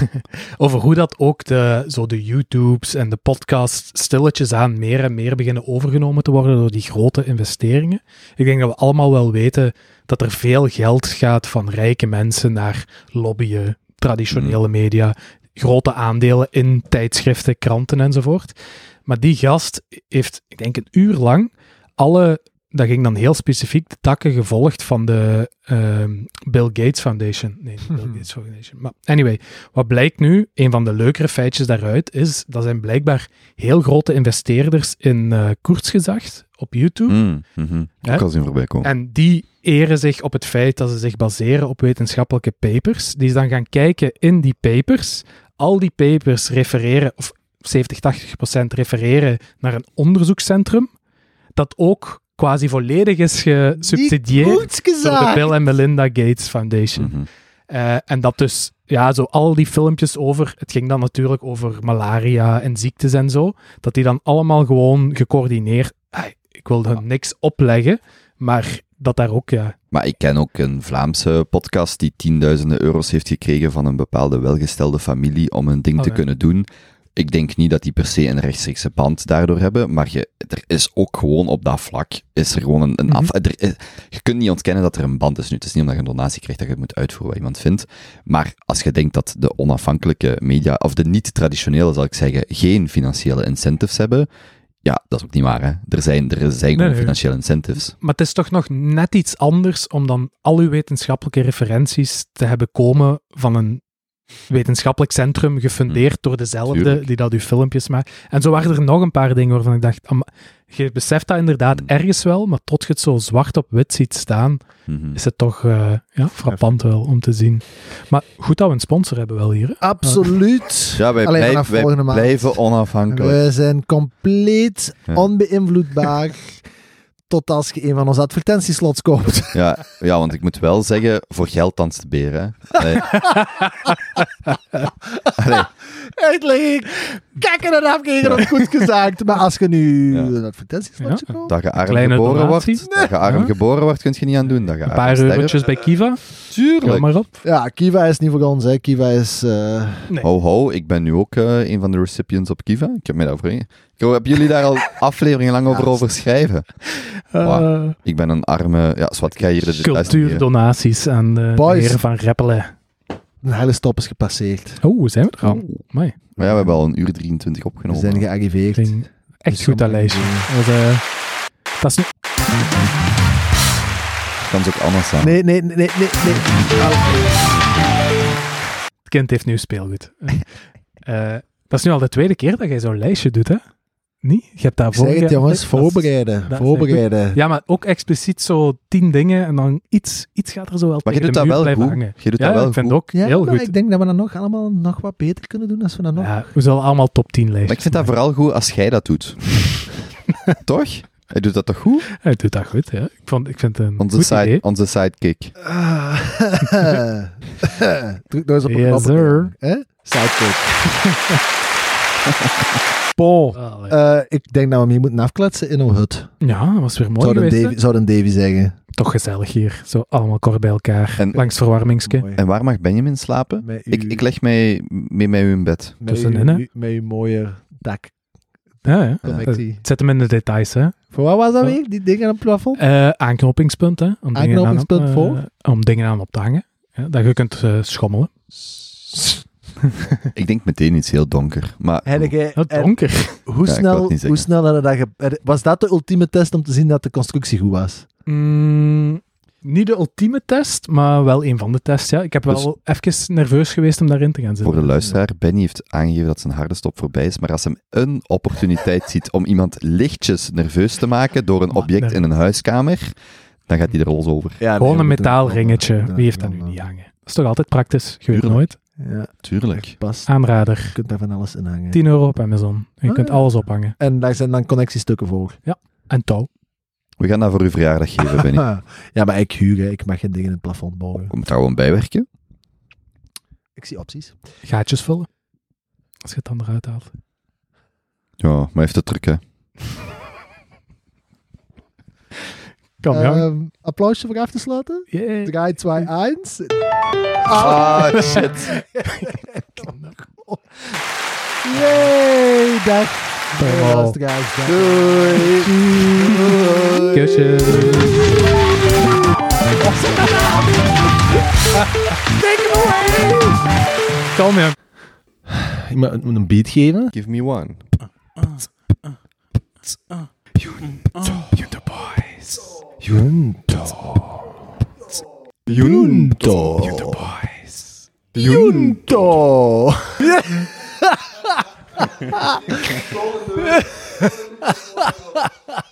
over hoe dat ook de, zo de YouTubes en de podcasts stilletjes aan meer en meer beginnen overgenomen te worden door die grote investeringen. Ik denk dat we allemaal wel weten dat er veel geld gaat van rijke mensen naar lobbyen, traditionele media, grote aandelen in tijdschriften, kranten enzovoort. Maar die gast heeft, ik denk een uur lang, alle, dat ging dan heel specifiek, de takken gevolgd van de ehm, Bill Gates Foundation. Nee, Bill Mhm. Gates Foundation. Maar anyway, wat blijkt nu, een van de leukere feitjes daaruit, is dat zijn blijkbaar heel grote investeerders in eh koersgezag op YouTube. Mm. Hè? Ook al zien voorbij komen. En die eren zich op het feit dat ze zich baseren op wetenschappelijke papers. Die is dan gaan kijken in die papers. Al die papers refereren, of 70, 80 procent refereren naar een onderzoekscentrum. Dat ook quasi volledig is gesubsidieerd door de. Bill en Melinda Gates Foundation. Mhm. Eh, en dat dus, ja, zo al die filmpjes over, het ging dan natuurlijk over malaria en ziektes en zo, dat die dan allemaal gewoon gecoördineerd, ik wil hun niks opleggen, maar dat daar ook, ja, Maar ik ken ook een Vlaamse podcast die tienduizenden euro's heeft gekregen van een bepaalde welgestelde familie om een ding Oh, te kunnen doen. Ik denk niet dat die per se een rechtstreekse band daardoor hebben, maar je, er is ook gewoon op dat vlak, is er gewoon een, een Mhm. af... er is- je kunt niet ontkennen dat er een band is nu. Het is niet omdat je een donatie krijgt dat je het moet uitvoeren wat iemand vindt. Maar als je denkt dat de onafhankelijke media, of de niet-traditionele zal ik zeggen, geen financiële incentives hebben, ja, dat is ook niet waar. Hè? Er zijn, er zijn nee. financiële incentives. Maar het is toch nog net iets anders om dan al uw wetenschappelijke referenties te hebben komen van een wetenschappelijk centrum gefundeerd door dezelfde Hmm. Tuurlijk. die dat uw filmpjes maakt. En zo waren er nog een paar dingen waarvan ik dacht, ama- je beseft dat inderdaad Hmm. ergens wel, maar tot je het zo zwart op wit ziet staan, Mhm. is het toch eh, ja, frappant wel om te zien. Maar goed dat we een sponsor hebben wel hier. Absoluut. Ja, wij, blijf- blijven onafhankelijk. We zijn compleet Ja. onbeïnvloedbaar. Tot als je een van onze advertentieslots koopt. Ja, ja, want ik moet wel zeggen, voor geld danst de. Allee. Allee, Echt, like, kijk afkijken of goed gezegd. Maar als je nu Ja. een advertentieslotje Ja. koopt. dat je arm Kleine geboren donatie. wordt, dat je arm Ja. geboren wordt, kun je niet aan doen. Dat je Een paar eurotjes bij Kiva, kom Tuurlijk. maar op. Ja, Kiva is niet voor ons. Hè. Kiva is... eh, Ho, ho, ik ben nu ook eh, een van de recipients op Kiva. Ik heb mij daarover in. Hebben jullie daar al afleveringen lang over, over schrijven? Eh, Wow. Ik ben een arme... Ja, zwart, ik ga hier de cultuurdonaties aan de Boys. heren van Reppelen. Een hele stop is gepasseerd. Oh, zijn we er al? Oh. Amai, Maar ja, we hebben al een uur 23 We opgenomen. zijn gearriveerd. klinkt echt Dus goed dat lijstje. Dat, is, eh, dat is nu... kan ze ook anders zijn. Nee, nee, nee, nee, nee. nee. kind heeft nu speelgoed. Eh, dat is nu al de tweede keer dat jij zo'n lijstje doet, hè? Niet? Je hebt daar Ik zeg het jongens, voorbereiden. dat is voorbereiden. Ja, maar ook expliciet zo tien dingen en dan iets, iets gaat er zo wel Maar je tegen doet de dat wel goed. hangen. Je doet Ja, dat wel ik vind goed. ook Ja, heel goed. ik denk dat we dat nog allemaal nog wat beter kunnen doen als we dat nog... Ja, we zullen allemaal top 10 lijstjes Maar ik vind dat vooral goed als jij dat doet. Toch? Hij doet dat toch goed? Hij doet dat goed, ja. Ik, vond, ik vind het een Onze, goed side, idee. onze sidekick. Ah. Druk nou eens op een Yes, knop. sir. Hè? Sidekick. Allee. Eh, ik denk dat we hem hier moeten afkletsen in een hut. ja, dat was weer mooi Zou een, geweest. Davy, zou een Davy zeggen. Toch gezellig hier. Zo allemaal kort bij elkaar. En- langs verwarmingske. En waar mag Benjamin slapen? Met Ik, uw- ik leg mij mee met u in bed. met tussenin, uw- hè? Met uw mooie dak. Ja, ja. connectie. Zet hem in de details, hè. Voor wat was dat weer? Die dingen aan het plafond? Eh, aanknopingspunt, hè. Om dingen aan, Aanknopingspunt eh, voor? Om dingen aan op te hangen. Ja, dat je kunt eh, schommelen. Ik denk meteen iets heel donker. Maar Oh, donker. hoe, Ja, snel, hoe snel hadden dat ge- Was dat de ultieme test om te zien dat de constructie goed was? Mm, niet de ultieme test, maar wel een van de tests, ja. Ik heb wel even nerveus geweest om daarin te gaan voor zitten. de luisteraar, Benny heeft aangegeven dat zijn harde stop voorbij is. Maar als hem een opportuniteit ziet om iemand lichtjes nerveus te maken door een object in een huiskamer, dan gaat hij er los over. Ja, Gewoon een metaalringetje. Wie heeft dat nu niet hangen? Dat is toch altijd praktisch? Je weet Tuurlijk. nooit. Ja, Tuurlijk. Aanrader. Je kunt daar van alles in hangen. 10 euro op Amazon. Je Ah, kunt ja. alles ophangen. En daar zijn dan connectiestukken voor. En touw. We gaan dat voor uw verjaardag geven, Benny. ja, maar ik huur, hè. ik mag geen dingen in het plafond bouwen. Komt daar gewoon bijwerken? Ik zie opties. Gaatjes vullen. Als je het dan eruit haalt. Ja, maar heeft het druk, hè. Kom, ja. Ehm, applausje voor af te sluiten. Yay. 3, 2, 1. Ah, shit. Yay, dag. Dag. Doei. Doei. Kusjes. Kom, ja. Ik moet moet een beat geven. Give me one. Junto. boys. Junto.